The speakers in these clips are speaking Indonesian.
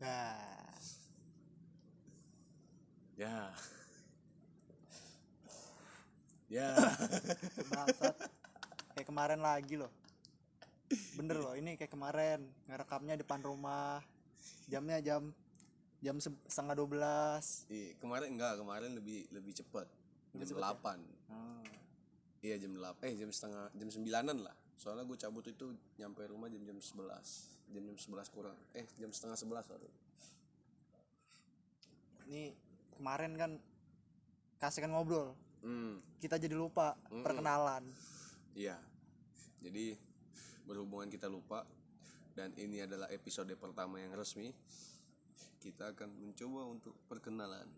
Nah, Ya. Ya. bangsat. kayak kemarin lagi loh. Bener loh, ini kayak kemarin ngerekamnya depan rumah. Jamnya jam jam se- setengah 12 Iya, kemarin enggak, kemarin lebih lebih cepat. Jam Lebih cepet ya? 8. Oh. Iya, jam 8. Eh, jam setengah jam 9-an lah. Soalnya gue cabut itu nyampe rumah jam jam 11. Jam jam 11 kurang. Eh, jam setengah 11 sorry. Ini kemarin kan kasih kan ngobrol. Hmm, Kita jadi lupa Mm-mm. perkenalan. iya. Jadi berhubungan kita lupa dan ini adalah episode pertama yang resmi. Kita akan mencoba untuk perkenalan.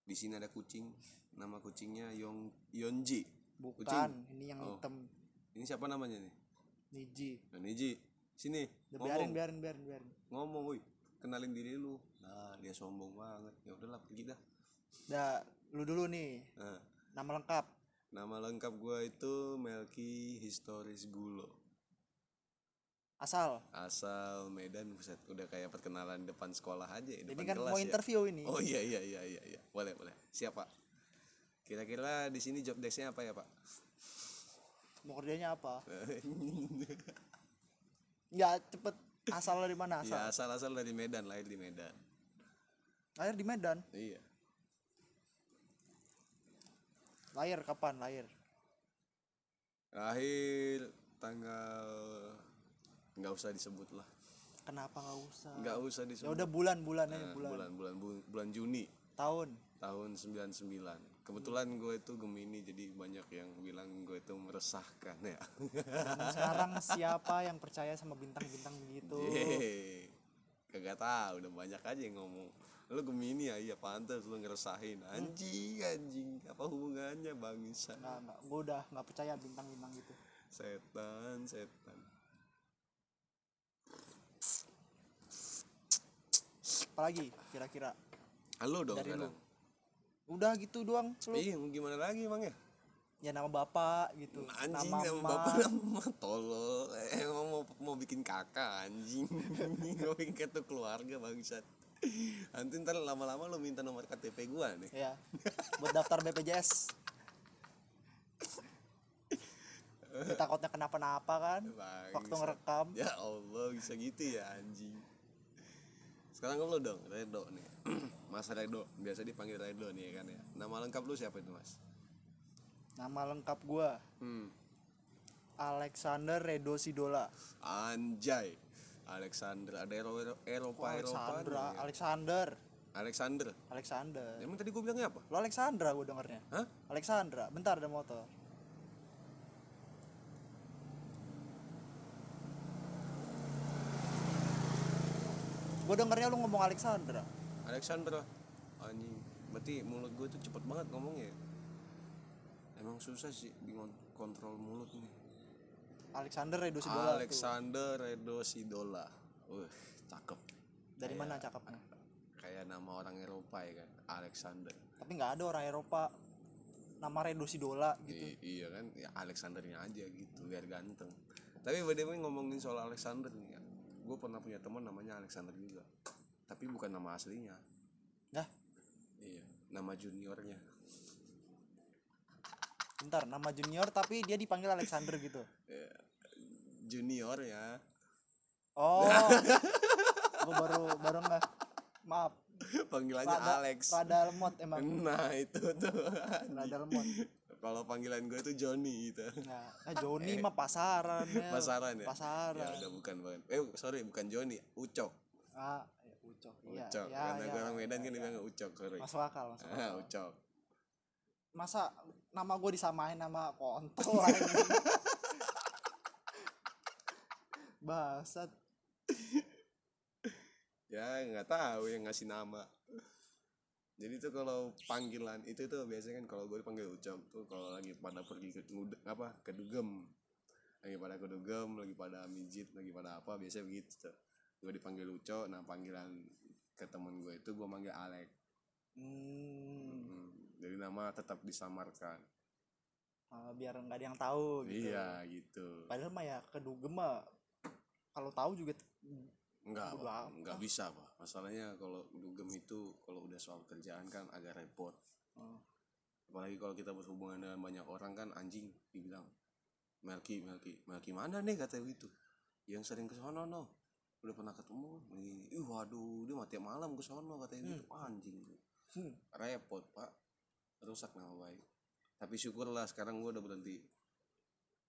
Di sini ada kucing, nama kucingnya Yong Yonji. Bukan, Kucing. ini yang Oh. hitam Ini siapa namanya nih? Niji. Nah, Niji, sini. Ngomong. biarin, biarin, biarin, biarin. ngomong woi kenalin diri lu nah dia sombong banget ya udahlah pergi dah Dah, lu dulu nih. nah, Nama lengkap. nama lengkap gua itu Melki Historis Gulo Asal. asal Medan buset udah kayak perkenalan depan sekolah aja ya, Ini depan kan kelas mau ya. interview ini. oh iya iya iya iya iya boleh boleh siapa kira-kira di sini job desknya apa ya pak Mau kerjanya apa? Ya, cepet. Asal dari mana? Asal. ya asal-asal dari Medan lahir di Medan Lahir di Medan. iya Lahir kapan? Lahir. lahir tanggal nggak usah disebut lah Kenapa nggak usah? nggak usah Ya disebut udah bulan-bulan aja Nah, bulan. bulan bulan bu- bulan Juni Tahun. tahun 99 kebetulan gue itu Gemini jadi banyak yang bilang gue itu meresahkan ya Dan sekarang siapa yang percaya sama bintang-bintang gitu? Yeay. kagak tahu udah banyak aja yang ngomong lu Gemini ya iya pantas lu ngeresahin anjing anjing apa hubungannya bangsa Nggak, nggak. Gue udah nggak percaya bintang-bintang gitu. setan setan Apalagi kira-kira? halo dong Dari lu. Udah gitu doang. Lu. Mau gimana lagi emang ya? Ya nama bapak gitu. Anjing nama, nama, bapak nama tolol. Eh, Emang mau mau bikin kakak anjing. mau bikin kartu keluarga bangsat. Nanti ntar lama-lama lo minta nomor KTP gua nih. Ya. Buat daftar BPJS. Ya, takutnya kenapa-napa kan? Waktu Bangsat. ngerekam. Ya Allah bisa gitu ya anjing. Sekarang lo dong, Redo nih. Mas Redo, biasa dipanggil Redo nih ya kan ya. Nama lengkap lu siapa itu Mas? Nama lengkap gua Hmm, Alexander Redo Sidola. Anjay. Alexander, ada Eropa Eropa Alexandra, Eropa. Alexander, Alexander. Alexander. Emang tadi gue bilangnya apa? Lo Alexandra gue dengernya. Hah? Alexandra, bentar ada motor. Gue dengernya lu ngomong Alexandra. Alexander anjing berarti mulut gue tuh cepet banget ngomongnya emang susah sih bingung kontrol mulut nih Alexander Redo Sidola. tuh. Alexander Redo Sidola Wih, cakep Dari mana cakepnya? kayak nama orang Eropa ya kan Alexander Tapi nggak ada orang Eropa nama Redo Sidola gitu. I- iya kan ya Alexandernya aja gitu biar ganteng tapi way ngomongin soal Alexander nih ya gue pernah punya teman namanya Alexander juga tapi bukan nama aslinya Dah, iya nama juniornya bentar nama junior tapi dia dipanggil Alexander gitu. Ya, junior ya Oh. gue baru baru nggak maaf. panggilannya Alex rada lemot emang. nah itu tuh Rada lemot. Kalau panggilan gue itu Johnny gitu Nah, nah Joni mah pasaran ya. pasaran ya Pasaran. ya udah bukan bukan eh sorry bukan Johnny Ucok Ah, ya Ucok. Iya, Ucok iya, karena iya, gue orang Medan kan iya. dibilang Ucok sorry Masuk akal, masuk akal. ah Ucok Masa nama gue disamain nama kontol. Bangsat. ya nggak tahu yang ngasih nama jadi tuh kalau panggilan itu tuh biasanya kan kalau gue dipanggil Ucok tuh kalau lagi pada pergi ke ngude- apa ke dugem. Lagi pada ke dugem lagi pada mijit lagi pada apa biasanya begitu tuh. Gue dipanggil Ucok nah panggilan ke temen gue itu gue manggil Alex Hmm, Hmm, jadi nama tetap disamarkan. Ah, biar nggak ada yang tahu gitu. iya gitu. Padahal mah ya kedugem mah kalau tahu juga Enggak, Pak. enggak bisa, Pak. Masalahnya kalau dugem itu kalau udah soal kerjaan kan agak repot. Oh. Apalagi kalau kita berhubungan dengan banyak orang kan anjing dibilang Melki, Melki, Melki mana nih kata gitu. Yang sering ke sono no. Udah pernah ketemu. Ih, waduh, dia mati malam ke sono katanya gitu. Anjing. Hmm. Repot, Pak. Rusak nama baik. Tapi syukurlah sekarang gua udah berhenti.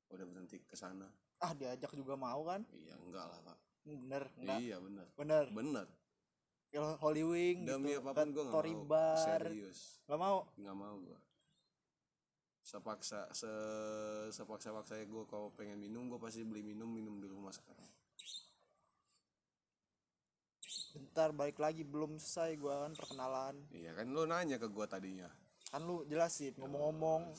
Udah berhenti ke sana. ah diajak juga mau kan Iya, enggak lah, Pak. Bener enggak Iya, bener. bener. Bener. kalau Holy Wing Demi gitu apa pun ke gue nggak mau. Bar. Serius. Nggak mau? Nggak mau gue sepaksa se sepaksa paksa gue kalau pengen minum gue pasti beli minum minum di rumah sekarang. Bentar balik lagi. Belum selesai gua kan perkenalan. Iya kan lo nanya ke gue tadinya. Kan lu jelasin ngomong-ngomong.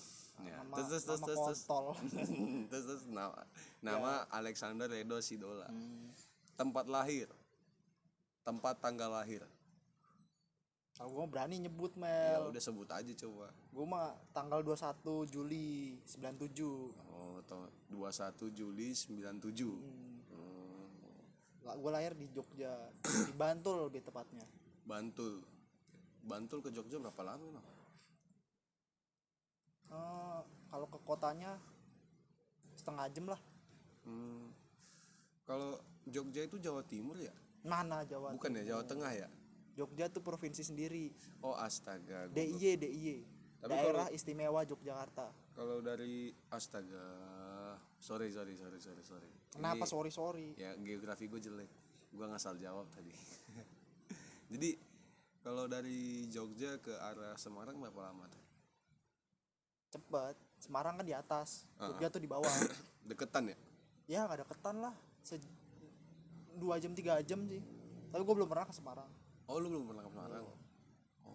Ya, nama, terus, terus, nama terus, kontol. Terus, terus nama nama Alexander Edo Sidola. Hmm. Tempat lahir. Tempat tanggal lahir. Kalau gua berani nyebut ya Mel udah sebut aja coba. Gua mah tanggal 21 Juli 97 oh to- 21 Juli 97 hmm. Hmm, Lah, gua lahir di Jogja. Di Bantul lebih tepatnya. Bantul. Bantul ke Jogja berapa lama no? Eh, kalau ke kotanya setengah jam lah. Hmm. Kalau Jogja itu Jawa Timur ya? mana Jawa Bukan ya, Jawa Tengah ya? Jogja tuh provinsi sendiri Oh astaga. gua- DIY DIY Tapi daerah istimewa Yogyakarta Kalau dari astaga, sorry sorry sorry sorry sorry. kenapa Ini- sorry sorry Ya geografi gue jelek. Gue ngasal jawab tadi. Jadi kalau dari Jogja ke arah Semarang berapa lama tuh? cepet Semarang kan di atas Ah. Jogja tuh di bawah Deketan ya? ya nggak ada ketan lah Se dua jam tiga jam sih tapi gue belum pernah ke Semarang Oh lu belum pernah ke Semarang? Oh,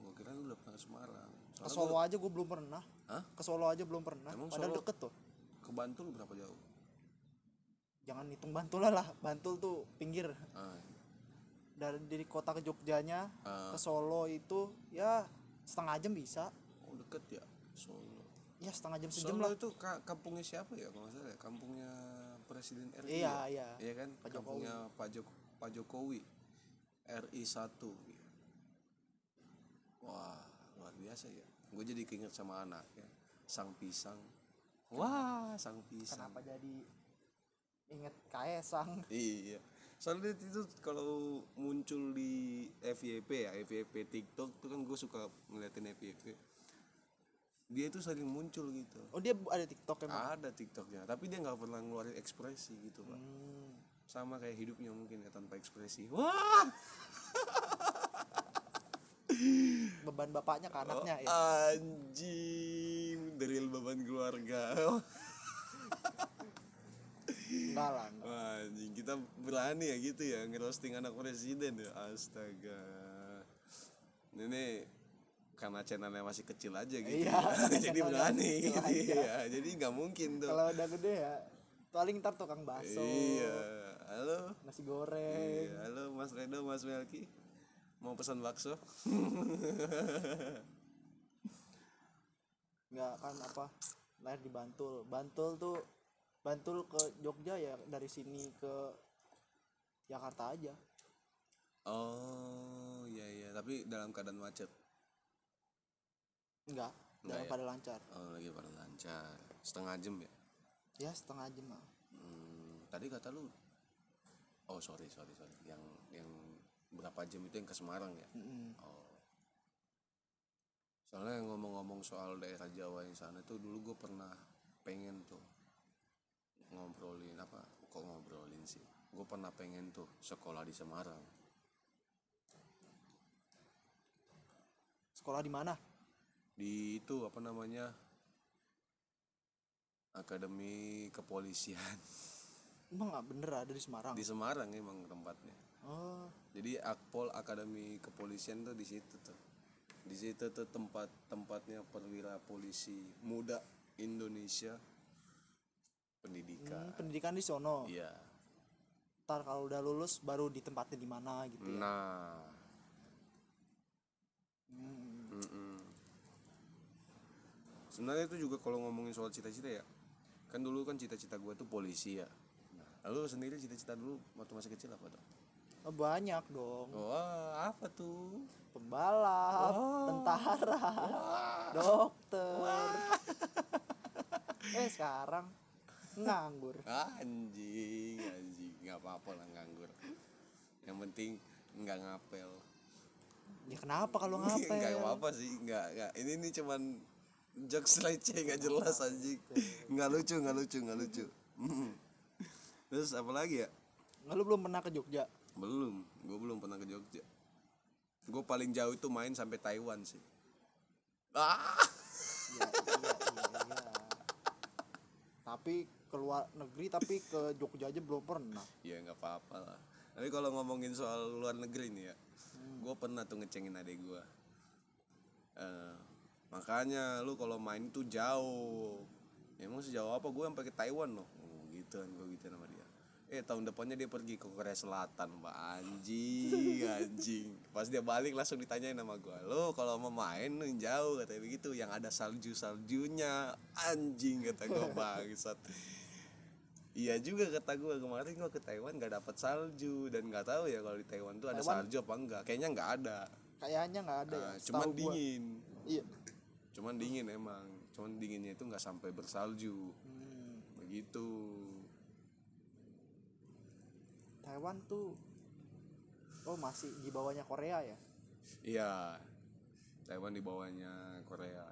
gue kira lu udah pernah ke Semarang. ke Soalnya Solo gua- aja gue belum pernah Hah? ke Solo aja belum pernah Emang padahal Solo- deket tuh Ke Bantul berapa jauh? jangan hitung Bantul lah lah Bantul tuh pinggir Ah, dari dari kota ke Jogjanya ah. ke Solo itu ya setengah jam bisa oh deket ya Solo. ya setengah jam sejam Solo lah itu ka- kampungnya siapa ya kalau nggak salah ya? Kampungnya Presiden RI. iya ya? iya Iya kan? Pak kampungnya Pak, Jok Pak Jokowi. RI 1. Wah, luar biasa ya. Gue jadi keinget sama anak ya. Sang pisang. Wah, sang pisang. kenapa jadi inget Kaesang Iya. Soalnya itu kalau muncul di FYP ya, FYP TikTok tuh kan gue suka ngeliatin FYP. Dia itu sering muncul gitu. oh dia ada TikTok emang Ada TikToknya, tapi dia nggak pernah ngeluarin ekspresi gitu pak. Hmm. Sama kayak hidupnya mungkin ya tanpa ekspresi. Wah, beban bapaknya ke anaknya ya anjing, dari beban keluarga. enggak lah. Wah, anjing kita berani ya gitu ya ngerosting anak presiden ya. Astaga. Ini karena channelnya masih kecil aja gitu. Iya, ya. jadi berani kecil gitu aja. ya. Jadi nggak mungkin tuh. kalau udah gede ya paling ntar tukang bakso Iya. Halo. nasi goreng Iya, halo Mas Redo, Mas Melki. Mau pesan bakso? nggak kan apa lahir di Bantul Bantul tuh Bantul ke Jogja ya dari sini ke Jakarta aja Oh, iya iya, tapi dalam keadaan macet. Enggak Nggak dalam ya? pada lancar Oh, lagi pada lancar. Setengah jam ya. ya setengah jam lah Hmm, tadi kata lu Oh, sorry, sorry, sorry. Yang yang berapa jam itu yang ke Semarang ya? Mm-mm. Oh. Soalnya ngomong-ngomong soal daerah Jawa yang sana tuh dulu gue pernah pengen tuh ngobrolin apa kok ngobrolin sih gue pernah pengen tuh sekolah di Semarang sekolah di mana di itu apa namanya akademi kepolisian. Emang nggak bener ada di Semarang? Di Semarang emang tempatnya. Oh. Jadi Akpol Akademi Kepolisian tuh di situ tuh. Di situ tuh tempat tempatnya perwira polisi muda Indonesia pendidikan. Hmm, pendidikan di sono? Iya. Ntar kalau udah lulus baru ditempatin di mana gitu ya? Nah Hmm. mm-mm. Sebenarnya itu juga kalau ngomongin soal cita-cita ya kan dulu kan cita-cita gue tuh polisi ya nah, Lu sendiri cita-cita dulu waktu masih kecil apa tuh? Oh, banyak dong Wah, apa tuh? pembalap Oh. tentara dokter eh sekarang nganggur Anjing, anjing, nggak apa-apa lah nganggur. Yang penting nggak ngapel. ya kenapa kalau Nggak ngapel apa-apa sih, nggak, nggak. Ini ini cuman jokes receh nggak jelas anjing. Nggak lucu, nggak lucu, nggak lucu. Terus apa lagi ya? Nggak, lu belum pernah ke Jogja Belum, gue belum pernah ke Jogja. Gue paling jauh itu main sampai Taiwan sih. Ah, ya, iya, iya, iya. tapi keluar negeri tapi ke Jogja aja belum pernah ya nggak apa-apa lah. Tapi kalau ngomongin soal luar negeri nih ya, gue pernah tuh ngecengin adek gue. Eh, makanya lu kalau main tuh jauh. Emang sejauh apa gue sampai ke Taiwan loh. Oh, gitu kan gue gitu sama dia. Eh tahun depannya dia pergi ke Korea Selatan, Mbak anjing, anjing. Pas dia balik langsung ditanyain sama gue, lo kalau mau main lu jauh katanya begitu, yang ada salju saljunya, anjing kata gue bangsat. Iya juga kata gue kemarin gue ke Taiwan gak dapat salju dan nggak tahu ya kalau di Taiwan tuh ada Taiwan- salju apa enggak. Kayaknya nggak ada. kayaknya nggak ada ya Nah, cuman gua. dingin. iya Cuman dingin emang. Cuman dinginnya itu nggak sampai bersalju. Hmm, Begitu. Taiwan tuh oh masih di bawahnya Korea ya Iya. Taiwan di bawahnya Korea.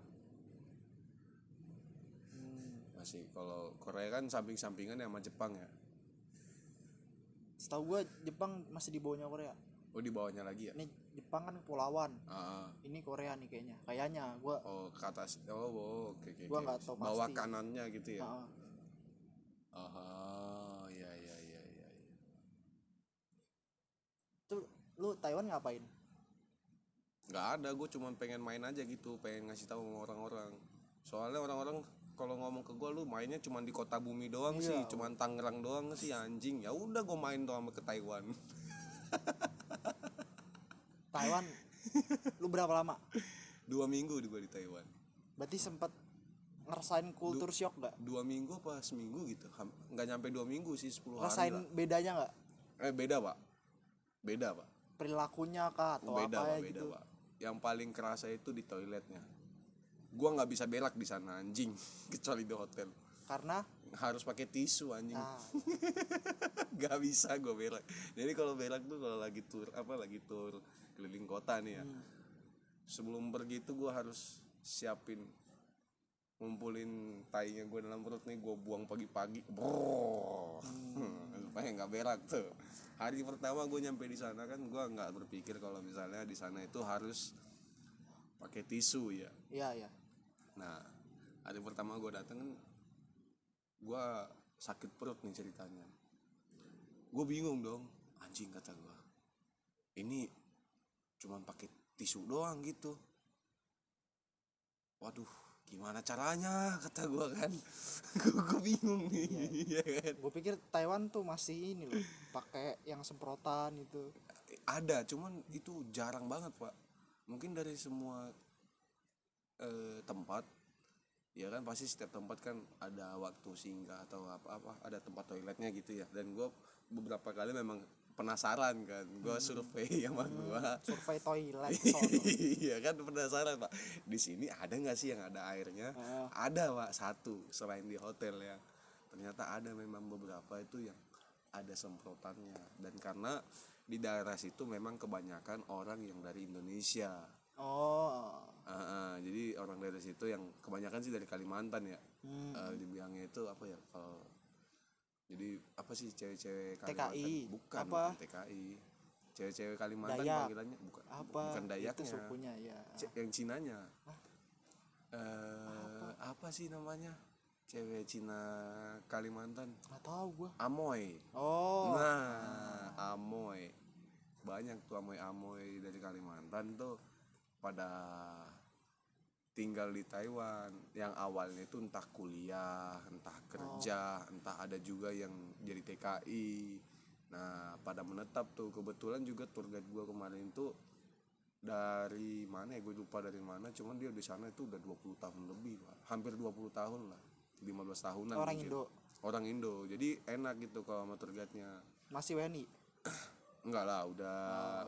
hmm. Masih kalau Korea kan samping-sampingan ya sama Jepang ya. setahu gua Jepang masih di bawahnya Korea Oh di bawahnya lagi ya. ini Jepang kan kepulauan Ah, ini Korea nih kayaknya kayaknya gua oh ke atas. Oh, oh oke oke. Gua oke. nggak tahu Bawah pasti. kanannya gitu ya. Ah, iya iya iya iya. iya. tuh lu Taiwan ngapain nggak ada gue cuma pengen main aja gitu pengen ngasih tahu sama orang-orang soalnya orang-orang kalau ngomong ke gue lu mainnya cuma di kota bumi doang Iya. sih cuma Tangerang doang sih anjing ya udah gue main doang ke Taiwan Taiwan lu berapa lama? Dua minggu di gue di Taiwan. Berarti sempat ngerasain kultur shock gak dua minggu apa seminggu gitu. Ham- nggak nyampe dua minggu sih 10 hari ngerasain lah. bedanya nggak? Eh beda pak. Beda pak. Perilakunya kah atau beda apa pak ya beda gitu? Pak. Yang paling kerasa itu di toiletnya. Gua nggak bisa berak di sana anjing kecuali di hotel. Karena? Harus pakai tisu anjing. Nah, nggak bisa gue berak jadi kalau berak tuh kalau lagi tur apa lagi tur keliling kota nih ya Hmm. sebelum pergi tuh gue harus siapin ngumpulin tainya gue dalam perut nih gue buang pagi-pagi bro supaya nggak berak tuh hari pertama gue nyampe di sana kan gue nggak berpikir kalau misalnya di sana itu harus pakai tisu ya iya iya Nah, hari pertama gue dateng kan, gue sakit perut nih ceritanya. Gue bingung dong, anjing kata gue. Ini cuman pakai tisu doang gitu. Waduh, gimana caranya kata gue kan. gue bingung nih, ya kan. gue pikir Taiwan tuh masih ini loh pakai yang semprotan itu Ada, cuman itu jarang banget pak. Mungkin dari semua eh, tempat ya kan pasti setiap tempat kan ada waktu singgah atau apa-apa ada tempat toiletnya gitu ya dan gue beberapa kali memang penasaran kan. Gue survei sama gue survei toilet iya kan penasaran pak. Di sini ada nggak sih yang ada airnya? Ah. ada pak satu selain di hotel ya. Ternyata ada memang beberapa itu yang ada semprotannya. Dan karena di daerah situ memang kebanyakan orang yang dari Indonesia. Oh. Ah, ah, jadi orang dari situ yang kebanyakan sih dari Kalimantan ya. Hmm. Eh, dibilangnya itu apa ya kalau jadi apa sih cewek-cewek TKI. Kalimantan? Bukan Apa? bukan TKI cewek-cewek Kalimantan Dayak. panggilannya bukan apa? bukan itu Dayaknya. sukunya ya. Ce- yang Cinanya. Eh apa? sih namanya? Cewek Cina Kalimantan. Nggak tahu gua. Amoy. Oh. Nah Amoy. Banyak tuh Amoy Amoy dari Kalimantan tuh pada tinggal di Taiwan. Yang awalnya itu entah kuliah entah kerja entah ada juga yang jadi TKI nah pada menetap tuh kebetulan juga tour guide gua kemarin tuh dari mana ya gue lupa dari mana cuman dia di sana itu udah 20 tahun lebih Pak. hampir 20 tahun lah 15 tahunan orang mungkin. Indo? Orang Indo. Jadi enak gitu kalau sama tour guide-nya. Masih WNI enggak lah udah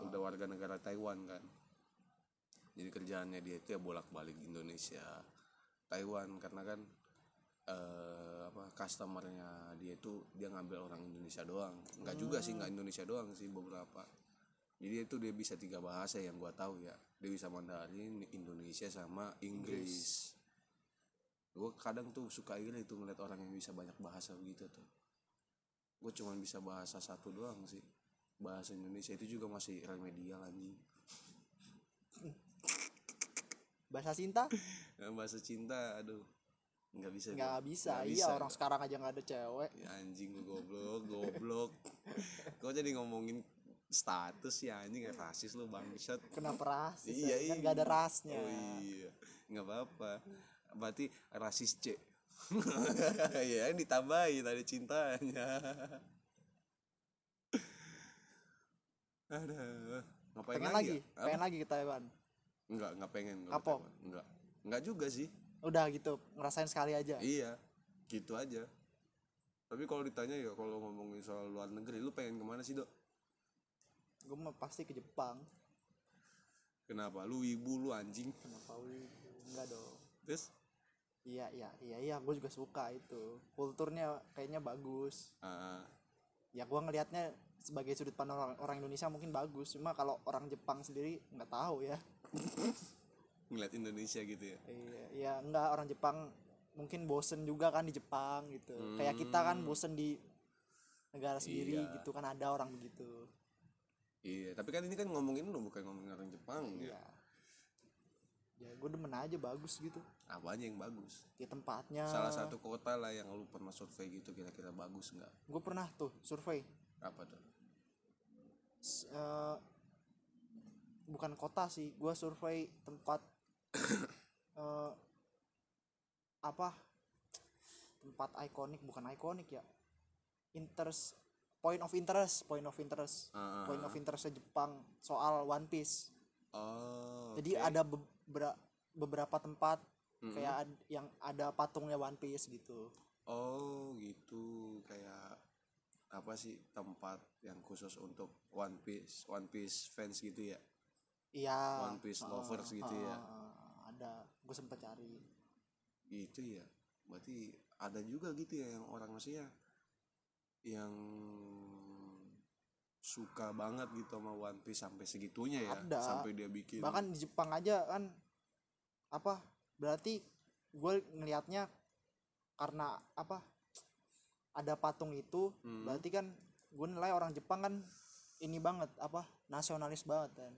udah warga negara Taiwan kan jadi kerjaannya dia itu ya bolak-balik Indonesia Taiwan. Karena kan eh, apa customernya dia itu dia ngambil orang Indonesia doang. Enggak juga sih enggak Indonesia doang sih beberapa. Jadi itu dia bisa tiga bahasa yang gua tahu ya. Dia bisa Mandarin Indonesia sama Inggris. Gue kadang tuh suka iri tuh ngeliat orang yang bisa banyak bahasa begitu tuh. Gue cuman bisa bahasa satu doang sih. Bahasa Indonesia itu juga masih remedial anjing bahasa cinta bahasa cinta aduh. Nggak bisa nggak bisa Nggak iya orang sekarang aja nggak ada cewek. Ya, anjing gue goblok goblok. Kok jadi ngomongin status ya anjing kayak rasis lu bangsat. Kenapa rasis Iya, ya? kan iya. nggak ada rasnya. Oh iya. Nggak apa-apa. Berarti rasis C ya ditambahin ada cintanya. Aduh, ngapain pengen lagi? lagi? ya? Pengen lagi ke Taiwan Enggak, enggak pengen ke Kapok? Enggak. Enggak juga sih. udah gitu ngerasain sekali aja Iya, gitu aja. Tapi kalau ditanya ya kalau ngomongin soal luar negeri, lu pengen ke mana sih, Dok? gue mah pasti ke Jepang Kenapa? Lu ibu lu anjing. kenapa wih enggak dong Terus iya iya iya iya gue juga suka itu kulturnya kayaknya bagus ah, ya gue ngelihatnya sebagai sudut pandang orang, orang Indonesia mungkin bagus cuma kalau orang Jepang sendiri nggak tahu ya ngeliat Indonesia gitu ya. iya ya enggak orang Jepang mungkin bosen juga kan di Jepang gitu kayak kita kan bosen di negara sendiri Hmm. Iya. gitu kan ada orang begitu Iya, tapi kan ini kan ngomongin lu bukan ngomongin orang Jepang ya. iya ya gue demen aja bagus gitu Apanya yang bagus? ya tempatnya Salah satu kota lah yang lu pernah survei gitu kira-kira bagus nggak? gue pernah tuh survei Apa tuh? S- eh, bukan kota sih gue survei tempat eh, apa tempat ikonik bukan ikonik ya interest point of interest point of interest ah, point of interest Jepang soal One Piece Oh, jadi oke. ada bebera- beberapa tempat kayak ad- yang ada patungnya One Piece gitu Oh gitu kayak apa sih tempat yang khusus untuk One Piece One Piece fans gitu ya? Iya. One Piece lovers gitu ah, ya ada gue sempet cari. Gitu ya? Berarti ada juga gitu ya yang orang maksudnya yang suka banget gitu sama One Piece sampai segitunya ya Ada. sampai dia bikin bahkan di Jepang aja kan apa berarti gue ngelihatnya karena apa ada patung itu Hmm. berarti kan gue nilai orang Jepang kan ini banget apa nasionalis banget kan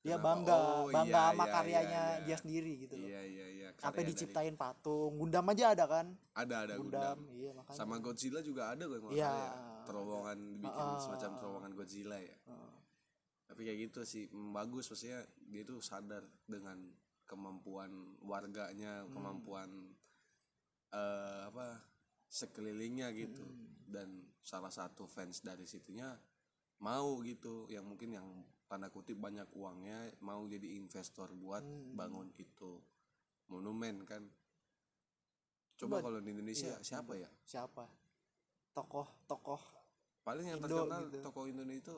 dia Kenapa? bangga Oh, bangga iya, sama iya, karyanya iya, iya. dia sendiri gitu loh iya iya iya sampai karya dari- diciptain patung Gundam aja ada kan ada ada Gundam, Gundam iya makanya sama Godzilla juga ada gue Iya. ya terowongan bikin Ah. semacam terowongan Godzilla ya Heeh. tapi kayak gitu sih mm, bagus maksudnya dia tuh sadar dengan kemampuan warganya Hmm. kemampuan eh apa sekelilingnya gitu. Hmm. dan salah satu fans dari situnya mau gitu yang mungkin yang tanda kutip banyak uangnya mau jadi investor buat Hmm. bangun itu monumen kan. Coba Coba- kalau di Indonesia iya, siapa ya? Siapa? Tokoh tokoh paling yang Indo terkenal gitu. tokoh Indonesia itu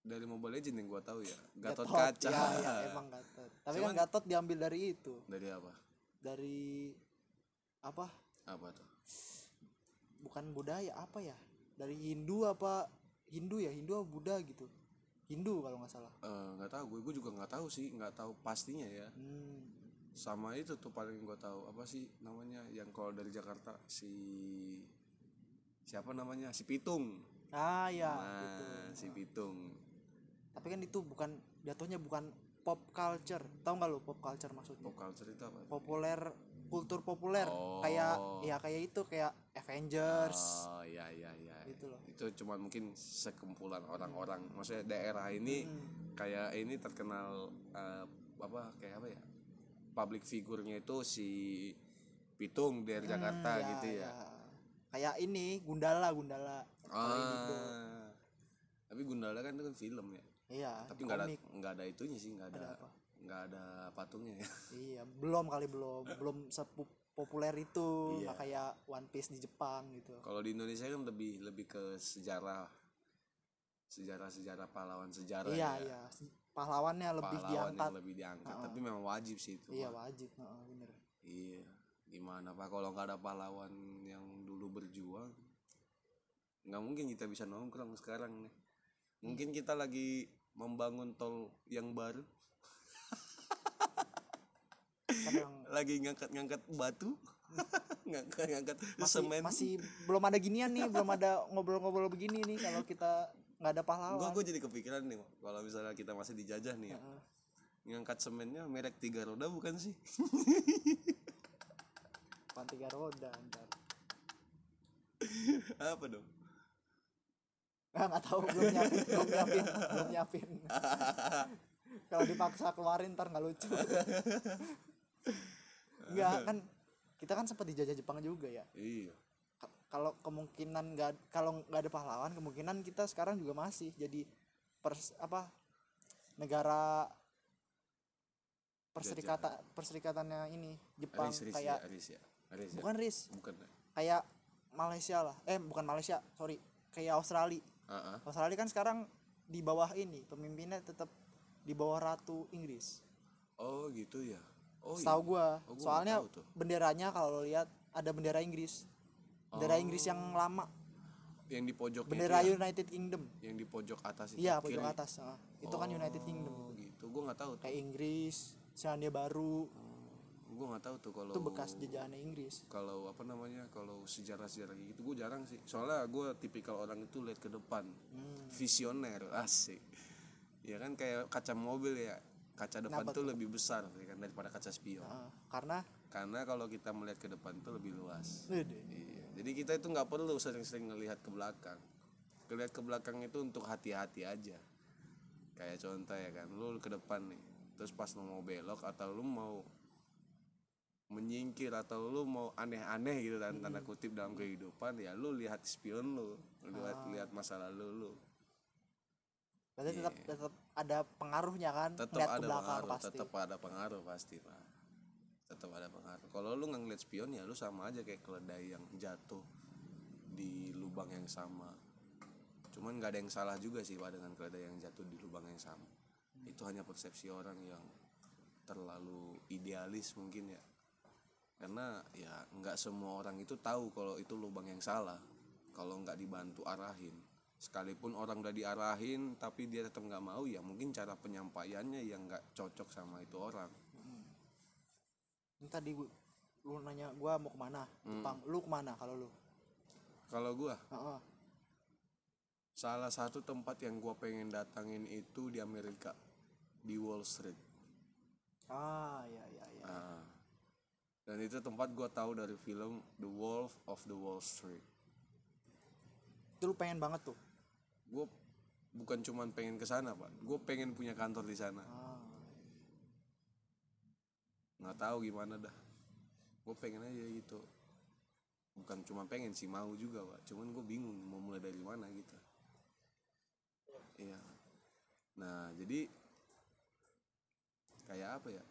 dari Mobile Legends yang gua tahu ya Gatot Gatot, Kaca. Ya, ya, emang Gatot. Tapi Cuman- kan Gatot diambil dari itu. Dari apa? Dari apa apa tuh? Bukan budaya apa ya? Dari Hindu apa Hindu ya? Hindu apa Buddha gitu? Hindu kalau nggak salah. Eh, nggak tahu gue gue juga nggak tahu sih nggak tahu pastinya ya. Hmm. sama itu tuh paling gue tahu apa sih namanya yang kalau dari Jakarta si siapa namanya? Si Pitung. Ah ya nah gitu. si Pitung. Tapi kan itu bukan jatuhnya bukan pop culture. Tahu nggak lo pop culture maksudnya? Pop culture itu apa? Populer kultur populer. Oh. kayak ya kayak itu kayak Avengers. Oh iya iya iya. Gitu loh. itu cuma mungkin sekumpulan orang-orang. Maksudnya daerah ini Hmm. kayak ini terkenal eh, apa kayak apa ya? Public figurnya itu si Pitung dari Jakarta Hmm, gitu ya, kayak ini Gundala Gundala. Ah. Tapi Gundala kan itu kan film ya? Iya tapi nggak ada nggak ada itunya sih nggak ada Ada apa? Nggak ada patungnya ya? Iya belum kali belum belum sepup populer itu. Iya. nggak kayak One Piece di Jepang gitu. Kalau di Indonesia kan lebih lebih ke sejarah sejarah sejarah pahlawan sejarah iya ya. iya. Pahlawannya lebih pahlawan diangkat. yang lebih diangkat. Ha-ha. tapi memang wajib sih itu iya Pak. wajib. Heeh, bener. Iya. Gimana pak? Kalau nggak ada pahlawan yang dulu berjuang nggak mungkin kita bisa nongkrong sekarang nih. Mungkin kita lagi membangun tol yang baru yang lagi ngangkat-ngangkat batu. Ngangkat ngangkat masih semen. masih belum ada ginian nih belum ada ngobrol-ngobrol begini nih kalau kita nggak ada gua pahlawan. Gua jadi kepikiran nih kalau misalnya kita masih dijajah nih ya. Heeh. ngangkat semennya merek tiga roda bukan sih? Pan tiga roda ntar. Apa dong? Ah, nggak tahu belum nyiapin belum nyiapin belum nyiapin. Kalau dipaksa keluarin ntar nggak lucu nggak kan kita kan sempat dijajah Jepang juga ya. Iya. Ka- kalau kemungkinan nggak kalau nggak ada pahlawan kemungkinan kita sekarang juga masih jadi pers apa negara perserikatan perserikatannya ini Jepang Aris Aris kayak ya Aris ya. Aris ya. Bukan RIS. Bukan ya? kayak Malaysia lah. Eh bukan Malaysia sorry. Kayak Australia. Ah, ah. Australia kan sekarang di bawah ini pemimpinnya tetap di bawah ratu Inggris. Oh gitu ya oh setahu iya. gua. Oh, gua soalnya benderanya kalau lo lihat ada bendera Inggris. Bendera Inggris yang lama. Yang di pojok bendera itu ya? United Kingdom. Yang di pojok atas itu iya pojok kiri. atas ah. itu kan United Kingdom. oh gitu. Gua nggak tahu tuh. Kayak Inggris Selandia Baru. Gua nggak tahu tuh kalau itu bekas jajahannya Inggris. kalau apa namanya kalau sejarah sejarah gitu gue jarang sih. Soalnya gue tipikal orang itu lihat ke depan. Hmm. visioner asik. Ya kan kayak kaca mobil ya kaca depan Kenapa tuh lebih besar ya kan daripada kaca spion. Ah, karena? Karena kalau kita melihat ke depan tuh lebih luas. Iya. Jadi kita itu nggak perlu sering-sering ngelihat ke belakang. Ngelihat ke belakang itu untuk hati-hati aja. Kayak contoh ya kan lu ke depan nih terus pas lu mau belok atau lu mau menyingkir atau lu mau aneh-aneh gitu dan tanda kutip dalam kehidupan ya lu lihat spion lu lihat lihat masa lalu lu. Berarti tetap tetap ada pengaruhnya kan tetap ke ada belakang pengaruh pasti. tetap ada pengaruh pasti pak. Tetap ada pengaruh. Kalau lu nggak ngeliat spion ya lu sama aja kayak keledai yang jatuh di lubang yang sama. Cuman nggak ada yang salah juga sih pak dengan keledai yang jatuh di lubang yang sama. Itu hanya persepsi orang yang terlalu idealis mungkin ya. Karena ya nggak semua orang itu tahu kalau itu lubang yang salah. Kalau nggak dibantu arahin sekalipun orang udah diarahin tapi dia tetap nggak mau ya mungkin cara penyampaiannya yang nggak cocok sama itu orang. Ini tadi gua, lu nanya gua mau ke mana? Hmm. Lu ke mana kalau lu? Kalau gua? Heeh. salah satu tempat yang gua pengen datangin itu di Amerika di Wall Street. Ah ya ya ya Nah, dan itu tempat gua tahu dari film The Wolf of the Wall Street. Itu lu pengen banget tuh gue bukan cuman pengen ke sana pak. Gue pengen punya kantor di sana. Ah. nggak tahu gimana dah. Gue pengen aja gitu. Bukan cuma pengen sih mau juga pak. Cuman gue bingung mau mulai dari mana gitu. Iya. Nah jadi kayak apa ya?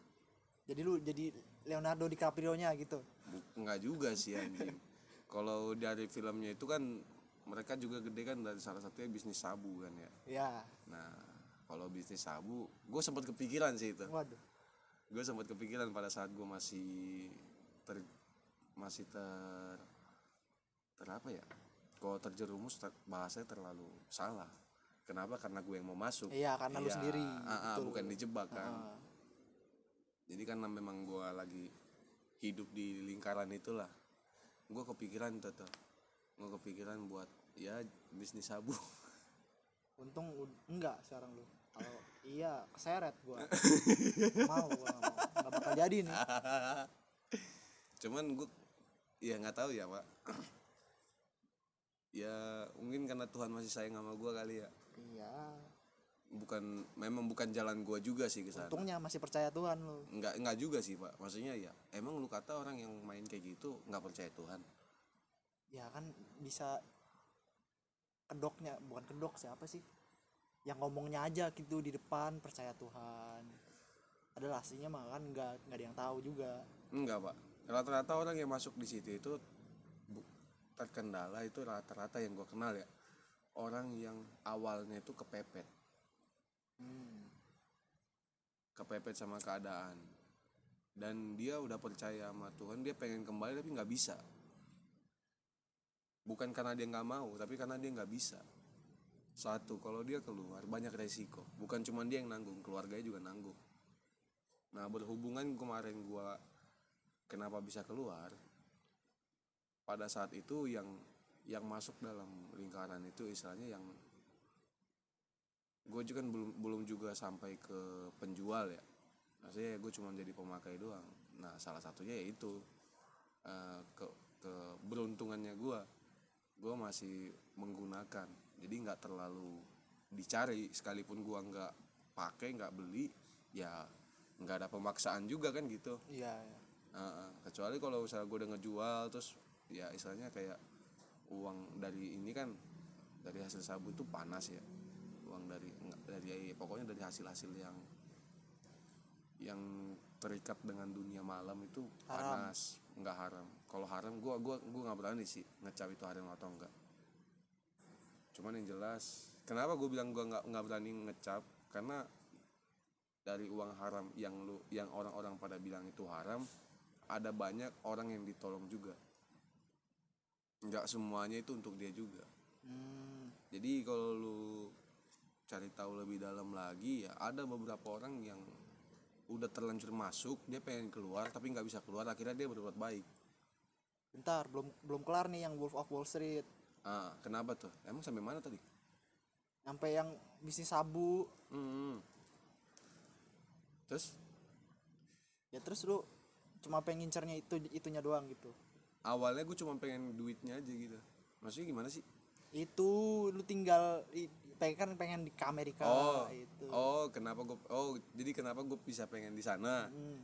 Jadi lu jadi Leonardo DiCaprio nya gitu? Bu- nggak juga sih anjing. Kalau dari filmnya itu kan mereka juga gede kan dari salah satunya bisnis sabu kan ya. Ya. Nah kalau bisnis sabu gue sempat kepikiran sih itu. Waduh. Gue sempat kepikiran pada saat gue masih ter masih ter ter apa ya? Kalau terjerumus ter, bahasanya terlalu salah. Kenapa? Karena gue yang mau masuk. Iya karena lu Iya, sendiri. Ah, ah, betul. bukan dijebak kan. Ah. jadi karena memang gue lagi hidup di lingkaran itulah gue kepikiran tuh tuh gue kepikiran buat ya bisnis sabu. Untung enggak sekarang lu. Kalau iya keseret gua. Mau nggak mau. Nggak bakal jadi nih. Cuman gue ya nggak tahu ya pak. Ya mungkin karena Tuhan masih sayang sama gue kali ya. Iya. Bukan memang bukan jalan gue juga sih ke sana. Untungnya masih percaya Tuhan lu. Nggak nggak juga sih pak. Maksudnya ya emang lu kata orang yang main kayak gitu nggak percaya Tuhan ya kan bisa kedoknya bukan kedok siapa sih? Yang ngomongnya aja gitu di depan percaya Tuhan. Adalah aslinya mah kan nggak nggak ada yang tahu juga. Enggak pak. Rata-rata orang yang masuk di situ itu terkendala itu rata-rata yang gue kenal ya. Orang yang awalnya itu kepepet. Hmm. kepepet sama keadaan. Dan dia udah percaya sama Tuhan dia pengen kembali tapi nggak bisa bukan karena dia nggak mau tapi karena dia nggak bisa. Satu kalau dia keluar banyak resiko. Bukan cuma dia yang nanggung keluarganya juga nanggung. Nah berhubungan kemarin gua kenapa bisa keluar pada saat itu yang yang masuk dalam lingkaran itu istilahnya yang gue juga kan belum belum juga sampai ke penjual ya. Maksudnya gue cuma jadi pemakai doang. Nah salah satunya yaitu eh, ke keberuntungannya gue gue masih menggunakan jadi nggak terlalu dicari sekalipun gue nggak pakai nggak beli ya nggak ada pemaksaan juga kan gitu iya iya. Heeh, kecuali kalau misalnya gue udah ngejual terus ya istilahnya kayak uang dari ini kan dari hasil sabu itu panas ya uang dari dari pokoknya dari hasil hasil yang yang terikat dengan dunia malam itu Haram. panas nggak haram kalau haram gua gua gua nggak berani sih ngecap itu haram atau enggak cuman yang jelas kenapa gue bilang gua nggak nggak berani ngecap? Karena dari uang haram yang lu yang orang-orang pada bilang itu haram ada banyak orang yang ditolong juga. Nggak semuanya itu untuk dia juga. Hmm. jadi kalau lu cari tahu lebih dalam lagi ya ada beberapa orang yang udah terlanjur masuk dia pengen keluar tapi nggak bisa keluar akhirnya dia berbuat baik bentar belum belum kelar nih yang Wolf of Wall Street. Ah kenapa tuh? Emang sampai mana tadi? Sampai yang bisnis sabu. Hmm. terus? Ya terus lu cuma pengen ngincernya itu itunya doang gitu. Awalnya gue cuma pengen duitnya aja gitu. Maksudnya gimana sih? Itu lu tinggal pengen kan pengen di Amerika oh itu. oh kenapa gue oh jadi kenapa gue bisa pengen di sana? Hmm.